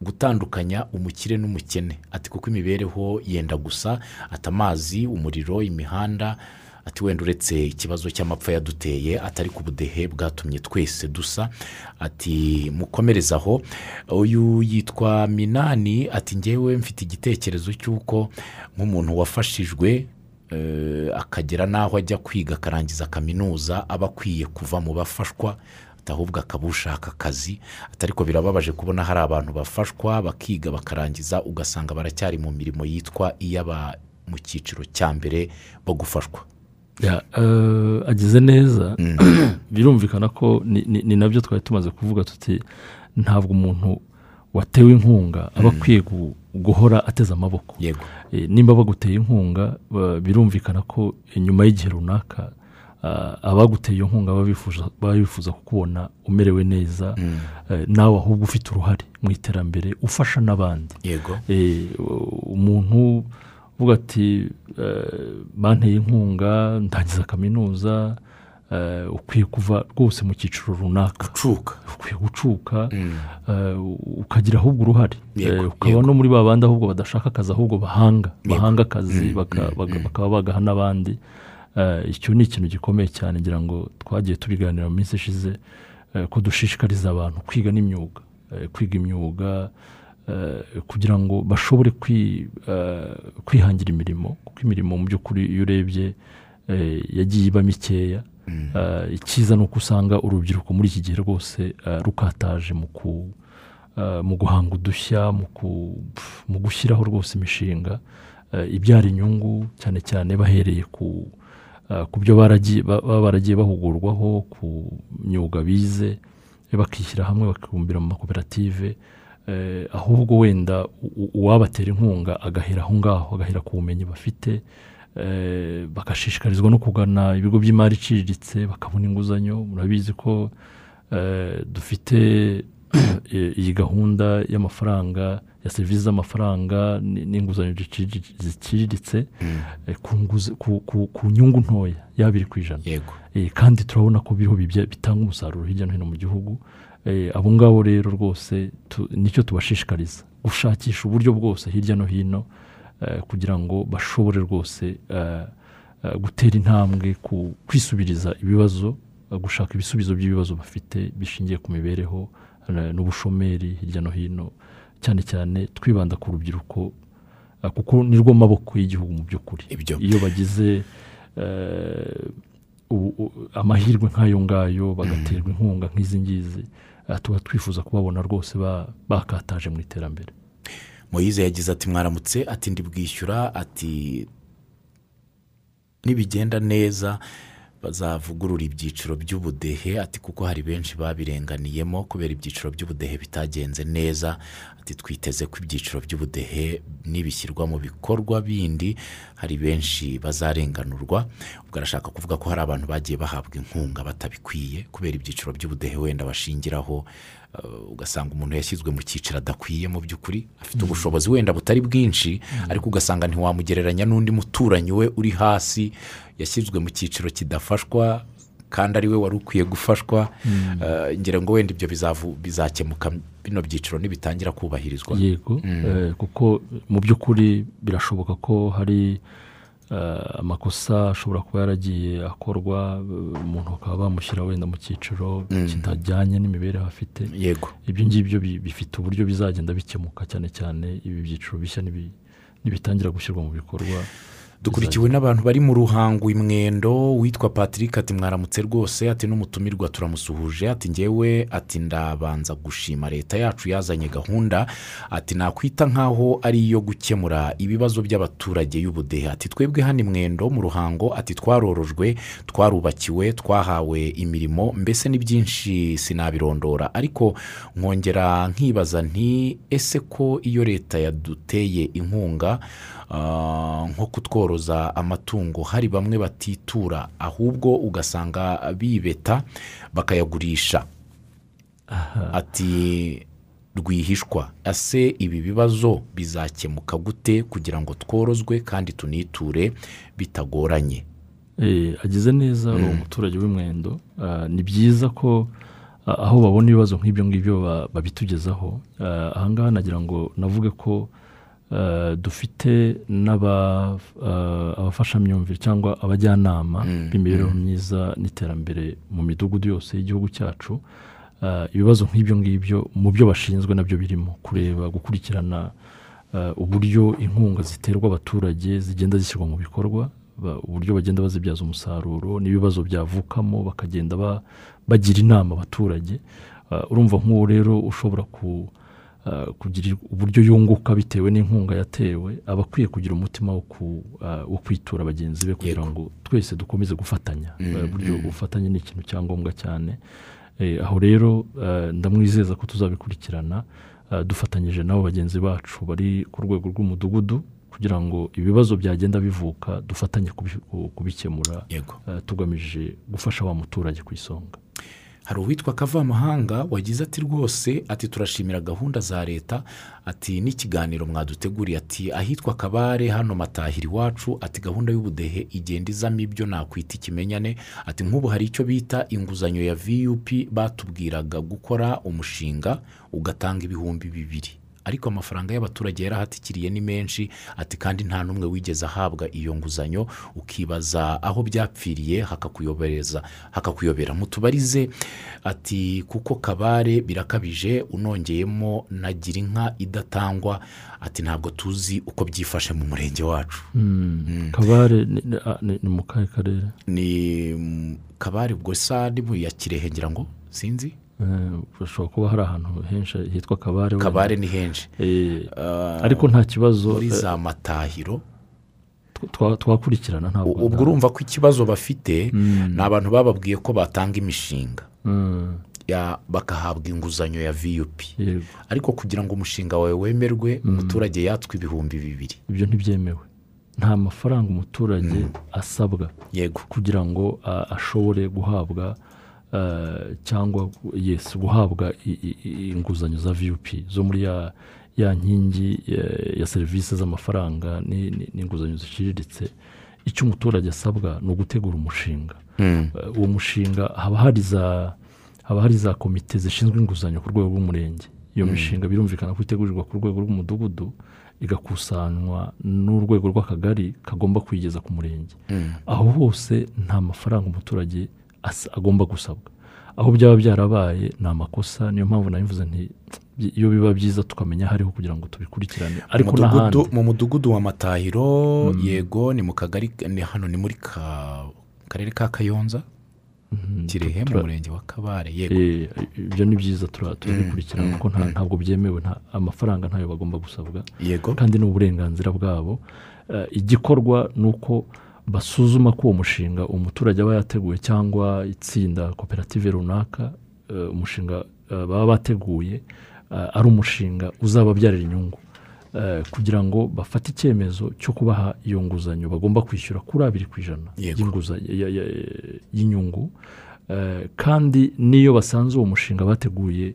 gutandukanya umukire n'umukene. Ati kuko imibereho yenda gusa ati amazi umuriro imihanda ati wenda uretse ikibazo cy'amapfa yaduteye atari ku budehe bwatumye twese dusa. Ati mukomereze aho. Uyu yitwa minani ati ngewe mfite igitekerezo cy'uko nk'umuntu wafashijwe eh, akagera n'aho ajya kwiga akarangiza kaminuza aba akwiye kuva mu bafashwa ahubwo akaba ushaka akazi. Ariko birababaje kubona hari abantu bafashwa bakiga bakarangiza ugasanga baracyari mu mirimo yitwa iy'aba mu cyiciro cya mbere bo gufashwa. Agize neza. Birumvikana ko ni- na byo twari tumaze kuvuga tuti ntabwo umuntu watewe inkunga aba akwiye gu- guhora ateze amaboko. Eh, nimba baguteye inkunga birumvikana ko nyuma y'igihe runaka ah, abaguteye iyo nkunga baba bifuza- kukubona umerewe neza eh, nawe ahubwo ufite uruhare mu iterambere ufasha n'abandi. Yego. Eh, umuntu uvuga ati eh, banteye inkunga ndangiza kaminuza eh, ukwiye kuva rwose mu cyiciro runaka. Ukwiye gucuka eh, ukagira ahubwo uruhare. Ukaba no muri ba bandi ahubwo badashaka akazi ahubwo bahanga. Bahanga akazi baka- baka- bakaba bagaha n'abandi. Icyo ni ikintu gikomeye cyane ngira ngo twagiye tubiganira mu minsi ishize ko dushishikariza abantu kwiga n'imyuga. Kwiga imyuga kugira ngo bashobore eh, kwihangira imirimo kuko imirimo mu by'ukuri iyo urebye eh, yagiye iba mikeya. Eh, icyiza ni uko usanga urubyiruko muri iki gihe rwose eh, rukataje mu ku eh, mu guhanga udushya mu gushyiraho rwose imishinga. Eh, ibyara inyungu cyane cyane bahereye ku eh, ku byo baba baragiye bahugurwaho ku myuga bize bakishyira hamwe bakibumbira mu makoperative eh, ahubwo wenda uwabatera inkunga agahera aho ngaho agahera ku bumenyi bafite eh, bagashishikarizwa no kugana ibigo by'imari iciriritse bakabona inguzanyo. Murabizi ko eh, dufite eh, iyi gahunda y'amafaranga ya serivisi z'amafaranga ni- n'inguzanyo ziciri- ziciriritse eh, ku nyungu ntoya y'abiri ku ijana. Eh, kandi turabona ko biriho bitanga umusaruro hirya no hino mu gihugu. Eh, abo ngabo rero rwose ni cyo tubashishikariza gushakisha uburyo bwose hirya no hino kugira ngo bashobore rwose gutera intambwe ku kwisubiriza ibibazo gushaka ibisubizo by'ibibazo bafite bishingiye ku mibereho eh, n'ubushomeri hirya no hino cyane cyane twibanda ku rubyiruko kuko ni rwo maboko y'igihugu mu by'ukuri iyo bagize amahirwe nk'ayo ngayo bagaterwa inkunga nk'izi ngizi tuba twifuza kubabona rwose ba- bakataje mu iterambere. Moyize yagize ati mwaramutse ati ndibwishyura ati nibigenda neza bazavugurura ibyiciro by'ubudehe ati kuko hari benshi babirenganiyemo kubera ibyiciro by'ubudehe bitagenze neza. Ati twiteze ko ibyiciro by'ubudehe nibishyirwa mu bikorwa bindi hari benshi bazarenganurwa. Ubwo arashaka kuvuga ko hari abantu bagiye bahabwa inkunga batabikwiye kubera ibyiciro by'ubudehe wenda bashingiraho ugasanga umuntu yashyizwe mu cyiciro adakwiye mu by'ukuri afite ubushobozi wenda butari bwinshi ariko ugasanga ntiwamugereranya n'undi muturanyi we uri hasi yashyizwe mu cyiciro kidafashwa kandi ari we wari ukwiye gufashwa. Uh, ngira ngo wenda ibyo bizakemuka bino byiciro nibitangira kubahirizwa. Yego. Eh, kuko mu by'ukuri birashoboka ko hari eh, amakosa ashobora kuba yaragiye akorwa eh, umuntu bakaba bamushyira wenda mu cyiciro kitajyanye n'imibereho afite. Yego. Ibyo ngibyo bi- bifite uburyo bizagenda bikemuka cyane cyane ibi byiciro bishya nibi- nibitangira gushyirwa mu bikorwa. Dukurikiwe n'abantu bari mu ruhango imwendo witwa patrick ati mwaramutse rwose ati n'umutumirwa turamusuhuje ati ngewe ati ndabanza gushima leta yacu yazanye gahunda ati nakwita nk'aho ari iyo gukemura ibibazo by'abaturage y'ubudehe. Ati twebwe hano imwendo mu ruhango ati twarorojwe twarubakiwe twahawe imirimo mbese ni byinshi sinabirondora. Ariko nkongera nkibaza nti ese ko iyo leta yaduteye inkunga nko kutworoza amatungo. Hari bamwe batitura ahubwo ugasanga bibeta bakayagurisha. Ati rwihishwa. Ese ibi bibazo bizakemuka gute kugira ngo tworozwe kandi tuniture bitagoranye? Eh, agize neza uwo muturage w'imwendo. Ah, ni byiza ko ah, aho babona ibibazo nk'ibyo ngibyo ba- babitugezaho. Ah, ahangaha nagira ngo navuge ko ah, dufite n'aba- ah, abafashamyumvire cyangwa abajyanama b'imibereho myiza n'iterambere mu midugudu yose y'igihugu cyacu. Ah, ibibazo nk'ibyo ngibyo mu byo bashinzwe na byo birimo. Kureba gukurikirana uburyo inkunga ziterwa abaturage zigenda zishyirwa mu bikorwa uburyo bagenda bazibyaza umusaruro n'ibibazo byavukamo bakagenda ba- bagira inama abaturage. Urumva nk'uwo rero ushobora ku kugira uburyo yunguka bitewe n'inkunga yatewe aba akwiye kugira umutima wo ah, wo kwitura bagenzi be kugira ngo twese dukomeze gufatanya. Mm, Ah, buryo mm. ubufatanye ni ikintu cya ngombwa cyane. Eh, aho rero eh, ndamwizeza ko tuzabikurikirana dufatanyije n'abo bagenzi bacu bari ku rwego rw'umudugudu kugira ngo ibibazo byagenda bivuka dufatanye kubi- ku- kubikemura. Tugamije gufasha wa muturage ku isonga. Hari uwitwa kavamahanga wagize ati rwose ati turashimira gahunda za leta ati n'ikiganiro mwaduteguriye ati ahitwa kabare hano matahira iwacu ati gahunda y'ubudehe igenda izamo ibyo nakwita ikimenyane ati nk'ubu hari icyo bita inguzanyo ya vup batubwiraga gukora umushinga ugatanga ibihumbi bibiri. Ariko amafaranga y'abaturage yarahatikiriye ni menshi ati kandi nta n'umwe wigeze ahabwa iyo nguzanyo. Ukibaza aho byapfiriye hakakuyobereza hakakuyobera mutubarize. Ati kuko kabare birakabije unongeyemo na gira inka idatangwa. Ati ntabwo tuzi uko byifashe mu murenge wacu. Kabare ni- ni- ah, ni mu kahe karere? Ni kabare ubwo sa ni mu ya kirehe ngira ngo sinzi? Eh, hashobora kuba hari ahantu henshi hitwa kabare kabare ni henshi. Eh, Ah, ariko nta kibazo muri eh, za matahiro twa- twakurikirana ntabwo ubwo urumva ko ikibazo bafite ni abantu bababwiye ko batanga imishinga. Mm, ya- bagahabwa inguzanyo ya yego. Ariko kugira ngo umushinga wawe wemerwe umuturage yatswe ibihumbi bibiri. Ibyo ntibyemewe. Nta mafaranga umuturage asabwa yego. kugira ngo ashobore guhabwa cyangwa yes guhabwa inguzanyo za vup zo muri ya ya nkingi eh, ya serivisi z'amafaranga ni- ni- n'inguzanyo ziciriritse. Icyo umuturage asabwa ni ugutegura umushinga. Mm. Eh, uwo mushinga haba hari za haba hari za komite zishinzwe inguzanyo ku rwego rw'umurenge. Iyo mishinga birumvikana ko itegurirwa ku rwego rw'umudugudu igakusanywa n'urwego rw'akagari kagomba kuyigeza ku murenge. Aho hose nta mafaranga umuturage agomba gusabwa. Aho byaba byarabaye ni amakosa niyo mpamvu nabivuze nti iyo biba byiza tukamenya hariho kugira ngo tubikurikirane. Ariko n'ahandi. mu mudugudu wa matahiro yego ni mu kagari ni hano ni muri ka karere ka kayonza? Kirehe? Mu murenge wa kabare yego. Eh, ibyo ni byiza tura- turabikurikirana kuko nta- ntabwo byemewe nta- amafaranga ntayo bagomba gusabwa. Yego. Kandi ni uburenganzira bwabo. Eh, igikorwa ni uko basuzuma ko uwo mushinga umuturage aba yateguye cyangwa itsinda koperative runaka eh, umushinga eh, baba bateguye eh, ari umushinga uzababyarira inyungu. Kugira ngo bafate icyemezo cyo kubaha iyo nguzanyo. Bagomba kwishyura kuri abiri ku ijana y'inyungu. Kandi n'iyo basanze uwo mushinga bateguye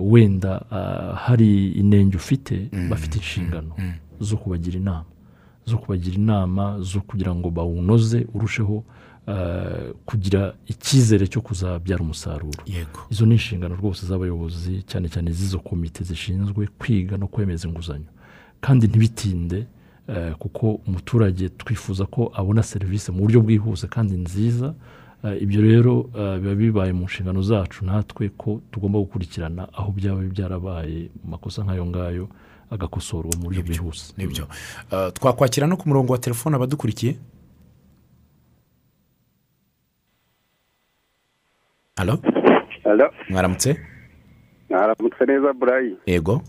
wenda ah, hari inenge ufite bafite inshingano zo kubagira inama. Zo kubagira inama zo kugira ngo bawunoze urusheho eh, kugira icyizere cyo kuzabyara umusaruro. Yego. Izo ni inshingano rwose z'abayobozi cyane cyane z'izo komite zishinzwe kwiga no kwemeza inguzanyo. Kandi ntibitinde eh, kuko umuturage twifuza ko abona serivisi mu buryo bwihuse kandi nziza. Eh, ibyo rero biba bibaye mu nshingano zacu natwe ko tugomba gukurikirana aho byaba byarabaye mu makosa nk'ayo ngayo agakosorwa mu buryo bwihuse. ni byo. Uh, twakwakira no ku murongo wa telefone abadukurikiye. Halo Alo, mwaramutse? Mwaramutse neza burayi yego.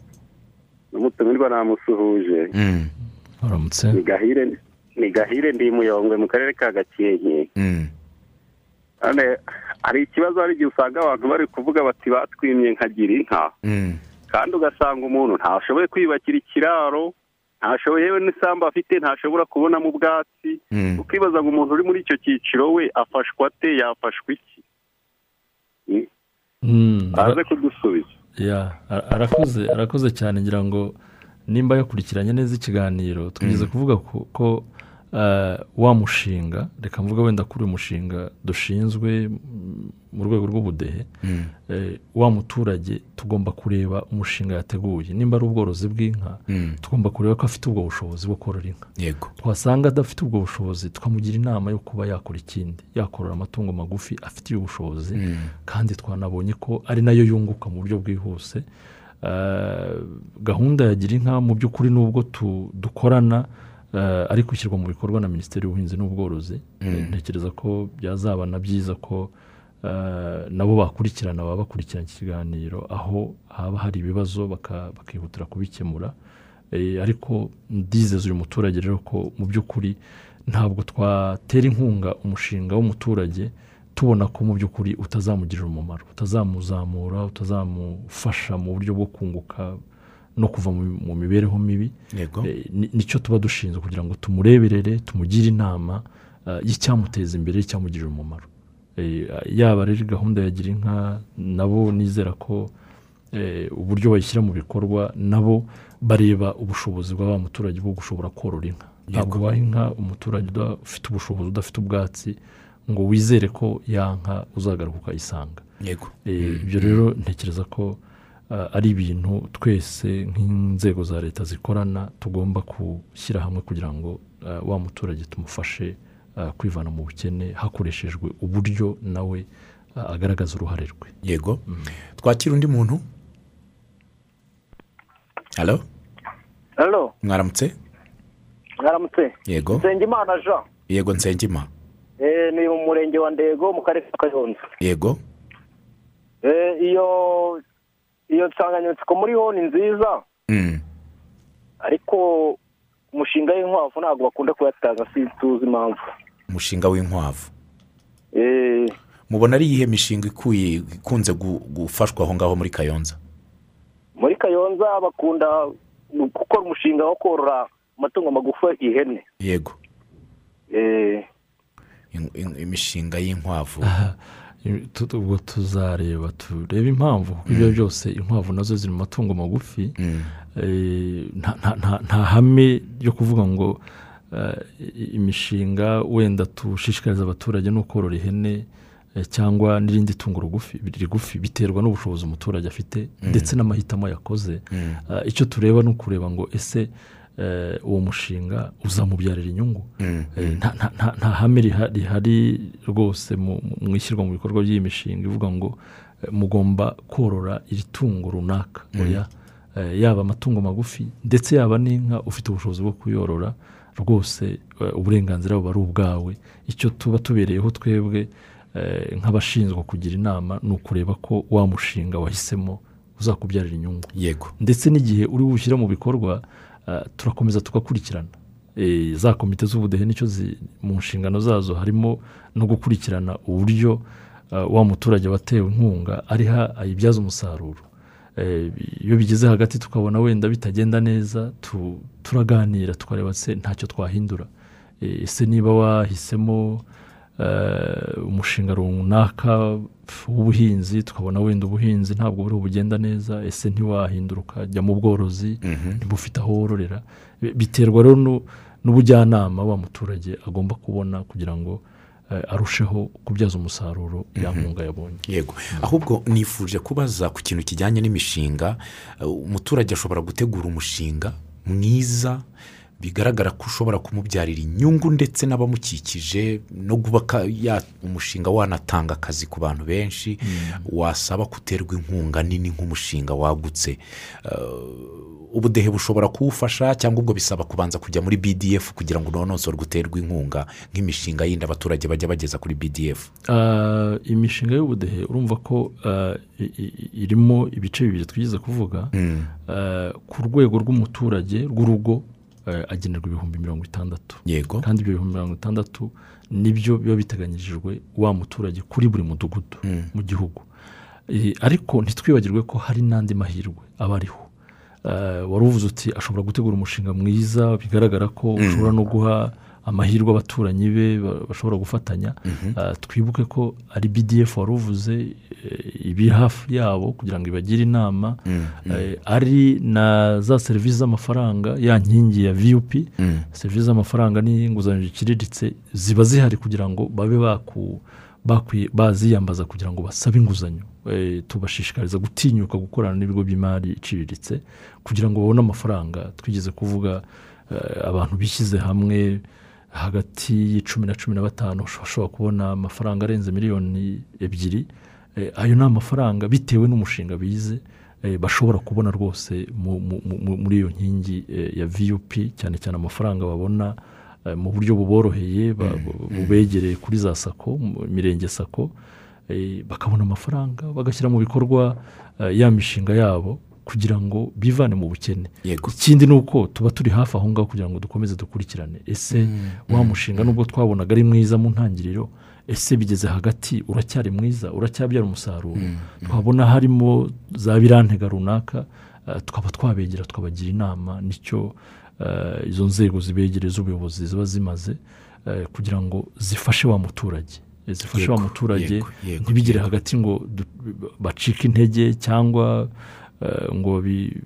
N'umutumirwa namusuhuje. Mm, waramutse ni gahire ni gahire ndi muyongwe mu karere ka gakenke. Mm, hari ikibazo hari igihe usanga abantu bari kuvuga bati batwimye nkagira inka mm, kandi ugasanga umuntu ntashoboye kwiyubakira ikiraro ntashoboye yewe n'isambu afite ntashobora kubonamo ubwatsi mm. ukibaza ngo umuntu uri muri icyo cyiciro we afashwa ate yafashwa iki? Mm, Mm, aze kudusubiza. Ya, ara- arakoze arakoze cyane ngira ngo nimba yakurikiranye neza ikiganiro twigeze kuvuga ko, wa mushinga reka mvuga wenda kuri uyu mushinga dushinzwe mu rwego rw'ubudehe Mm. eh, wa muturage tugomba kureba umushinga yateguye nimba ari ubworozi bw'inka Mm. tugomba kureba ko afite ubwo bushobozi bwo korora inka yego twasanga adafite ubwo bushobozi tukamugira inama yo kuba yakora ikindi yakorora amatungo magufi afitiye ubushobozi Mm. kandi twanabonye ko ari na yo yunguka mu buryo bwihuse Eh, gahunda ya gira inka mu by'ukuri nubwo dukorana eh, ariko ishyirwa mu bikorwa na minisiteri y'ubuhinzi n'ubworozi Mm. ntekereza ko byazaba na byiza ko eh, nabo bakurikirana baba bakurikirana iki kiganiro aho haba hari ibibazo bakihutira kubikemura Eh, ariko ndizeza uyu muturage rero ko mu by'ukuri ntabwo twatera inkunga umushinga w'umuturage tubona ko mu by'ukuri utazamugirira umumaro utazamuzamura utazamufasha mu buryo bwo kunguka no kuva mu mibereho mibi. Eh, ni- ni cyo tuba dushinzwe kugira ngo tumureberere tumugire inama eh, y'icyamuteza imbere icyamugirira umumaro. Eh, yaba rero gahunda ya gira inka nabo nizera ko uburyo bayishyira mu bikorwa nabo bareba ubushobozi bwa wa muturage bwo gushobora korora inka. Ntabwo waha inka umuturage udafite ubushobozi udafite ubwatsi ngo wizere ko ya nka uzagaruka ukayisanga yego. Eh, ibyo rero ntekereza ko ari ibintu twese nk'inzego za leta zikorana tugomba gushyira hamwe kugira ngo wa muturage tumufashe kwivana mu bukene hakoreshejwe uburyo nawe agaragaza uruhare rwe. Yego. Twakira undi muntu? Halo halo mwaramutse? Mwaramutse. Yego. Nsengimana jean. Yego nsengima. Eh, ni mu murenge wa ndego mu karere ka kayonza. Yego. Eh, iyo iyo nsanganyamatsiko muriho ni nziza. Mm. ariko umushinga w'inkwavu ntabwo bakunda kuyatanga si tuzi impamvu. Umushinga w'inkwavu. Eh, mubona ari iyihe mishinga ikuye ikunze gu- gufashwa aho ngaho muri kayonza? Muri kayonza bakunda gukora umushinga wo korora amatungo magufi ihene. Yego. Eh, In- in- imishinga y'inkwavu. Ubwo tuzareba turebe impamvu kuko ibyo byose inkwavu na zo ziri mu matungo magufi Mm. Eh, nta- hame ryo kuvuga ngo eh, imishinga wenda tushishikariza abaturage no korora ihene eh, cyangwa n'irindi tungo rugufi rigufi biterwa n'ubushobozi umuturage afite ndetse n'amahitamo yakoze Mm. Icyo tureba ni ukureba ngo ese uwo mushinga uzamubyarira inyungu. Mm. Eh, nta- hame riha- rihari rwose mu ishyirwa mu bikorwa by'iyi mishinga ivuga ngo eh, mugomba korora iri tungo runaka. Eh, yaba amatungo magufi ndetse yaba n'inka ufite ubushobozi bwo kuyorora rwose eh, uburenganzira buba ari ubwawe. Icyo tuba tubereyeho twebwe eh, nk'abashinzwe kugira inama ni ukureba ko wa mushinga wahisemo uzakubyarira inyungu. Yego. Ndetse n'igihe uri bushyire mu bikorwa turakomeza tugakurikirana. Eh, za komite z'ubudehe ni cyo mu nshingano zazo harimo no gukurikirana uburyo ah, wa muturage watewe inkunga ariho ayibyaza umusaruro. Eh, iyo bigeze hagati tukabona wenda bitagenda neza tu- turaganira tukareba se ntacyo twahindura. Eh, ese niba wahisemo eh, umushinga runaka w'ubuhinzi tukabona wenda ubuhinzi ntabwo buriho bugenda neza ese ntiwahindura ukajya mu bworozi niba ufite aho wororera. Bi- biterwa rero nu- n'ubujyanama wa muturage agomba kubona kugira ngo eh, arusheho kubyaza umusaruro ya nkunga yabonye. Yego. Ahubwo nifuje kubaza ku kintu kijyanye n'imishinga eh, umuturage ashobora gutegura umushinga mwiza bigaragara ko ushobora kumubyarira inyungu ndetse n'abamukikije no kubaka umushinga wanatanga akazi ku bantu benshi wasaba guterwa inkunga nini nk'umushinga wagutse. Eh, ubudehe bushobora kuwufasha cyangwa ubwo bisaba kubanza kujya muri bdf kugira ngo unonosore guterwa inkunga nk'imishinga yindi abaturage bajya bageza kuri bdf Ah, imishinga y'ubudehe urumva ko i- irimo ibice bibiri twigeze kuvuga. Mm. Ku rwego rw'umuturage rw'urugo eh, agenerwa ibihumbi mirongo itandatu. Yego. Kandi ibyo bihumbi mirongo itandatu ni byo biba biteganyirijwe wa muturage kuri buri mudugudu Mm. mu gihugu. Eh, ariko ntitwibagirwe ko hari n'andi mahirwe aba ariho. Eh, wari uvuze uti ashobora gutegura umushinga mwiza bigaragara ko ushobora no guha amahirwe abaturanyi be ba- bashobora gufatanya. Eh, twibuke ko ari bdf wari uvuze eh, ibi hafi yabo kugira ngo ibagire inama. Eh, ari na za serivisi z'amafaranga ya nkingi ya vup Mm. serivisi z'amafaranga n'inguzanyo ziciriritse ziba zihari kugira ngo babe baziyambaza kugira ngo basabe inguzanyo. Eh, tubashishikariza gutinyuka gukorana n'ibigo by'imari iciriritse kugira ngo babone amafaranga. Twigeze kuvuga abantu bishyize hamwe hagati y'icumi na cumi na batanu bashobora kubona amafaranga arenze miliyoni ebyiri Eh, ayo ni amafaranga bitewe n'umushinga bize eh, bashobora kubona rwose mu- mu- mu- muri iyo nkingi eh, ya vup cyane cyane amafaranga babona mu buryo buboroheye ba- bubegereye kuri za sako mirenge sako bakabona amafaranga bagashyira mu bikorwa ya mishinga yabo. Kugira ngo bivane mu bukene. Ikindi ni uko tuba turi hafi aho ngaho kugira ngo dukomeze dukurikirane. Ese wa mushinga nubwo twabonaga ari mwiza mu ntangiriro ese bigeze hagati uracyari mwiza uracyabyara umusaruro. Twabona harimo za birantega runaka eh, tukaba twabegera tukabagira inama ni cyo eh, izo nzego zibegereye z'ubuyobozi ziba zimaze eh, kugira ngo zifashe wa muturage. Zifashe wa Yego, muturage yego, yego, ntibigere yego. hagati ngo bacike intege cyangwa ngo bi-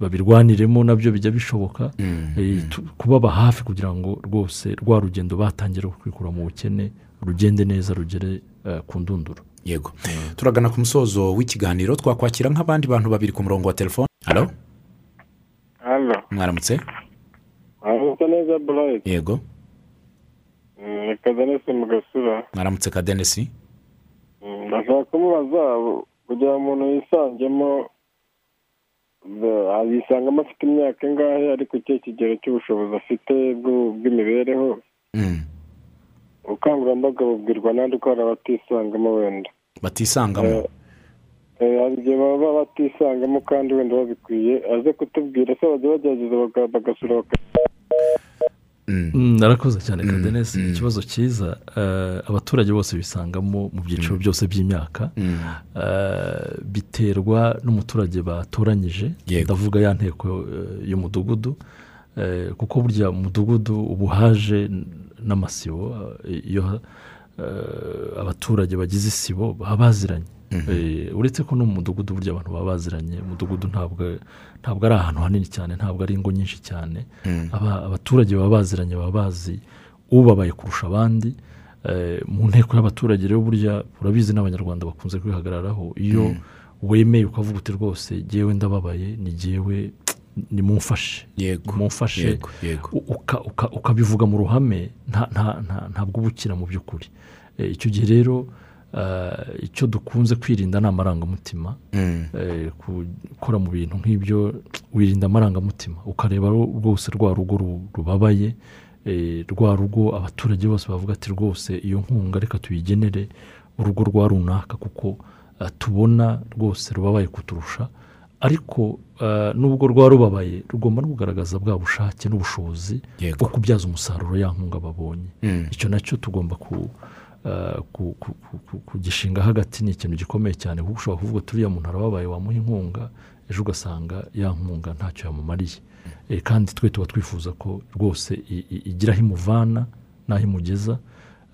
babirwaniremo na byo bijya bishoboka. Eh, tu- kubaba hafi kugira ngo rwose rwa rugendo batangira kwikura mu bukene rugende neza rugere eh, ku ndunduro. Yego. Turagana ku musozo w'ikiganiro twakwakira nk'abandi bantu babiri ku murongo wa telefone. Halo mwaramutse? Aramutse neza burayiti yego. Reka denise mu gasura mwaramutse kadenesi? Mm, ndashaka kumubaza kugira ngo umuntu yisangemo yisangamo afite imyaka ingahe ariko ikihe kigero cy'ubushobozi afite bw'imibereho Mm. ubukangurambaga bubwirwa n'andi ko hari abatisangamo wenda batisangamo Eh, eh, hari igihe baba batisangamo kandi wenda babikwiye aze kutubwira se bajya bagerageza baga- bagasura narakoze cyane kadenesi mm. ikibazo cyiza eh, abaturage bose bisangamo mu byiciro byose by'imyaka Mm. Eh, biterwa n'umuturage batoranyije. Ndavuga ya nteko eh, y'umudugudu kuko burya umudugudu uba uhaje n'amasibo iyo abaturage bagize isibo baba baziranye. Uretse ko no mu mudugudu burya abantu baba baziranye umudugudu ntabwo ntabwo ari ahantu hanini cyane ntabwo ari ingo nyinshi cyane. Aba- abaturage baba baziranye baba bazi ubabaye kurusha abandi mu nteko y'abaturage rero burya urabizi n'abanyarwanda bakunze kwihagararaho iyo wemeye ukavuga uti rwose ngewe ndababaye ni ngewe nimumfashe mumfashe ukabivuga mu ruhame nta- nta- nta- ntabwo uba ukira mu by'ukuri icyo gihe rero icyo dukunze kwirinda ni amarangamutima. Mm. eh, gukora mu bintu nk'ibyo wirinda amarangamutima. Ukareba rwose rwa rugo ru- rubabaye. Eh, rwa rugo abaturage bose bavuga ati rwose iyo nkunga reka tuyigenere. Urugo rwa runaka kuko eh, tubona rwose rubabaye kuturusha. Ariko eh, nubwo rwa rubabaye rugomba no kugaragaza bwa bushake n'ubushobozi bwo kubyaza umusaruro ya nkunga babonye. Mm. icyo na cyo tugomba ku eh, ku- ku- ku- ku- kugishinga hagati ni ikintu gikomeye cyane kuko ushobora kuvuga ati uriya muntu arababaye wamuha inkunga ejo ugasanga ya nkunga ntacyo yamumariye. Eh, kandi twe tuba twifuza ko rwose igira aho imuvana n'aho imugeza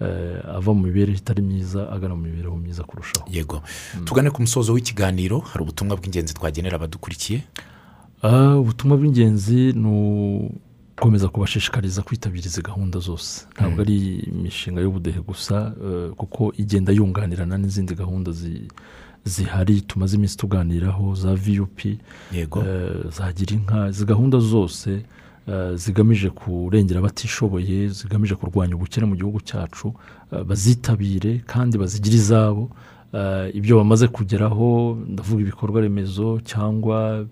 eh, ava mu mibereho itari myiza agana mu mibereho myiza kurushaho. Yego. Tugane ku musozo w'ikiganiro hari ubutumwa bw'ingenzi twagenera abadukurikiye Ah, ubutumwa bw'ingenzi ni ugukomeza kubashishikariza kwitabira izi gahunda zose. Ntabwo ari imishinga y'ubudehe gusa eh, kuko igenda yunganirana n'izindi gahunda zi- zihari tumaze iminsi tuganiraho za yego. eh, za gira inka izi gahunda zose eh, zigamije kurengera abatishoboye zigamije kurwanya ubukene mu gihugu cyacu bazitabire kandi bazigire izabo. Ibyo bamaze kugeraho ndavuga ibikorwa remezo cyangwa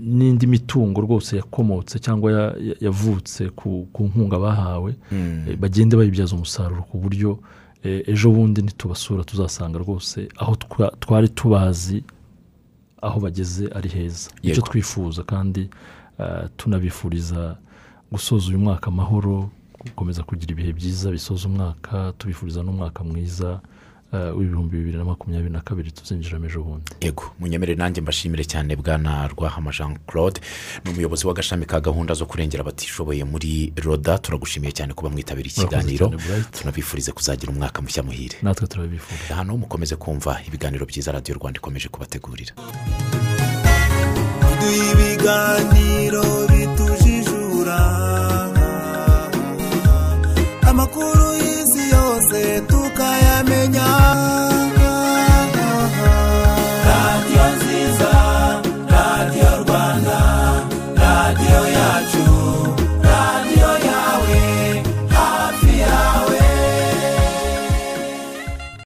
n'indi mitungo rwose yakomotse cyangwa ya- ya- yavutse ku ku nkunga bahawe Mm. eh, bagende bayibyaza umusaruro ku buryo eh, ejo bundi nitubasura tuzasanga rwose aho twa- twari tubazi aho bageze ari heza icyo twifuza kandi eh, tunabifuriza gusoza uyu mwaka amahoro gukomeza kugira ibihe byiza bisoza umwaka tubifuriza n'umwaka mwiza eh, Eh, w'ibihumbi bibiri na makumyabiri na kabiri tuzinjiramo ejo bundi. Yego munyemerere nanjye mbashimire cyane bwana rwahama jean claude ni umuyobozi w'agashami ka gahunda zo kurengera abatishoboye muri roda. Turagushimiye cyane kuba mwitabiriye ikiganiro tunabifurize kuzagira umwaka mushya muhire. Natwe turabifuza. Hano mukomeze kumva ibiganiro byiza radiyo rwanda ikomeje kubategurira. Ibiganiro.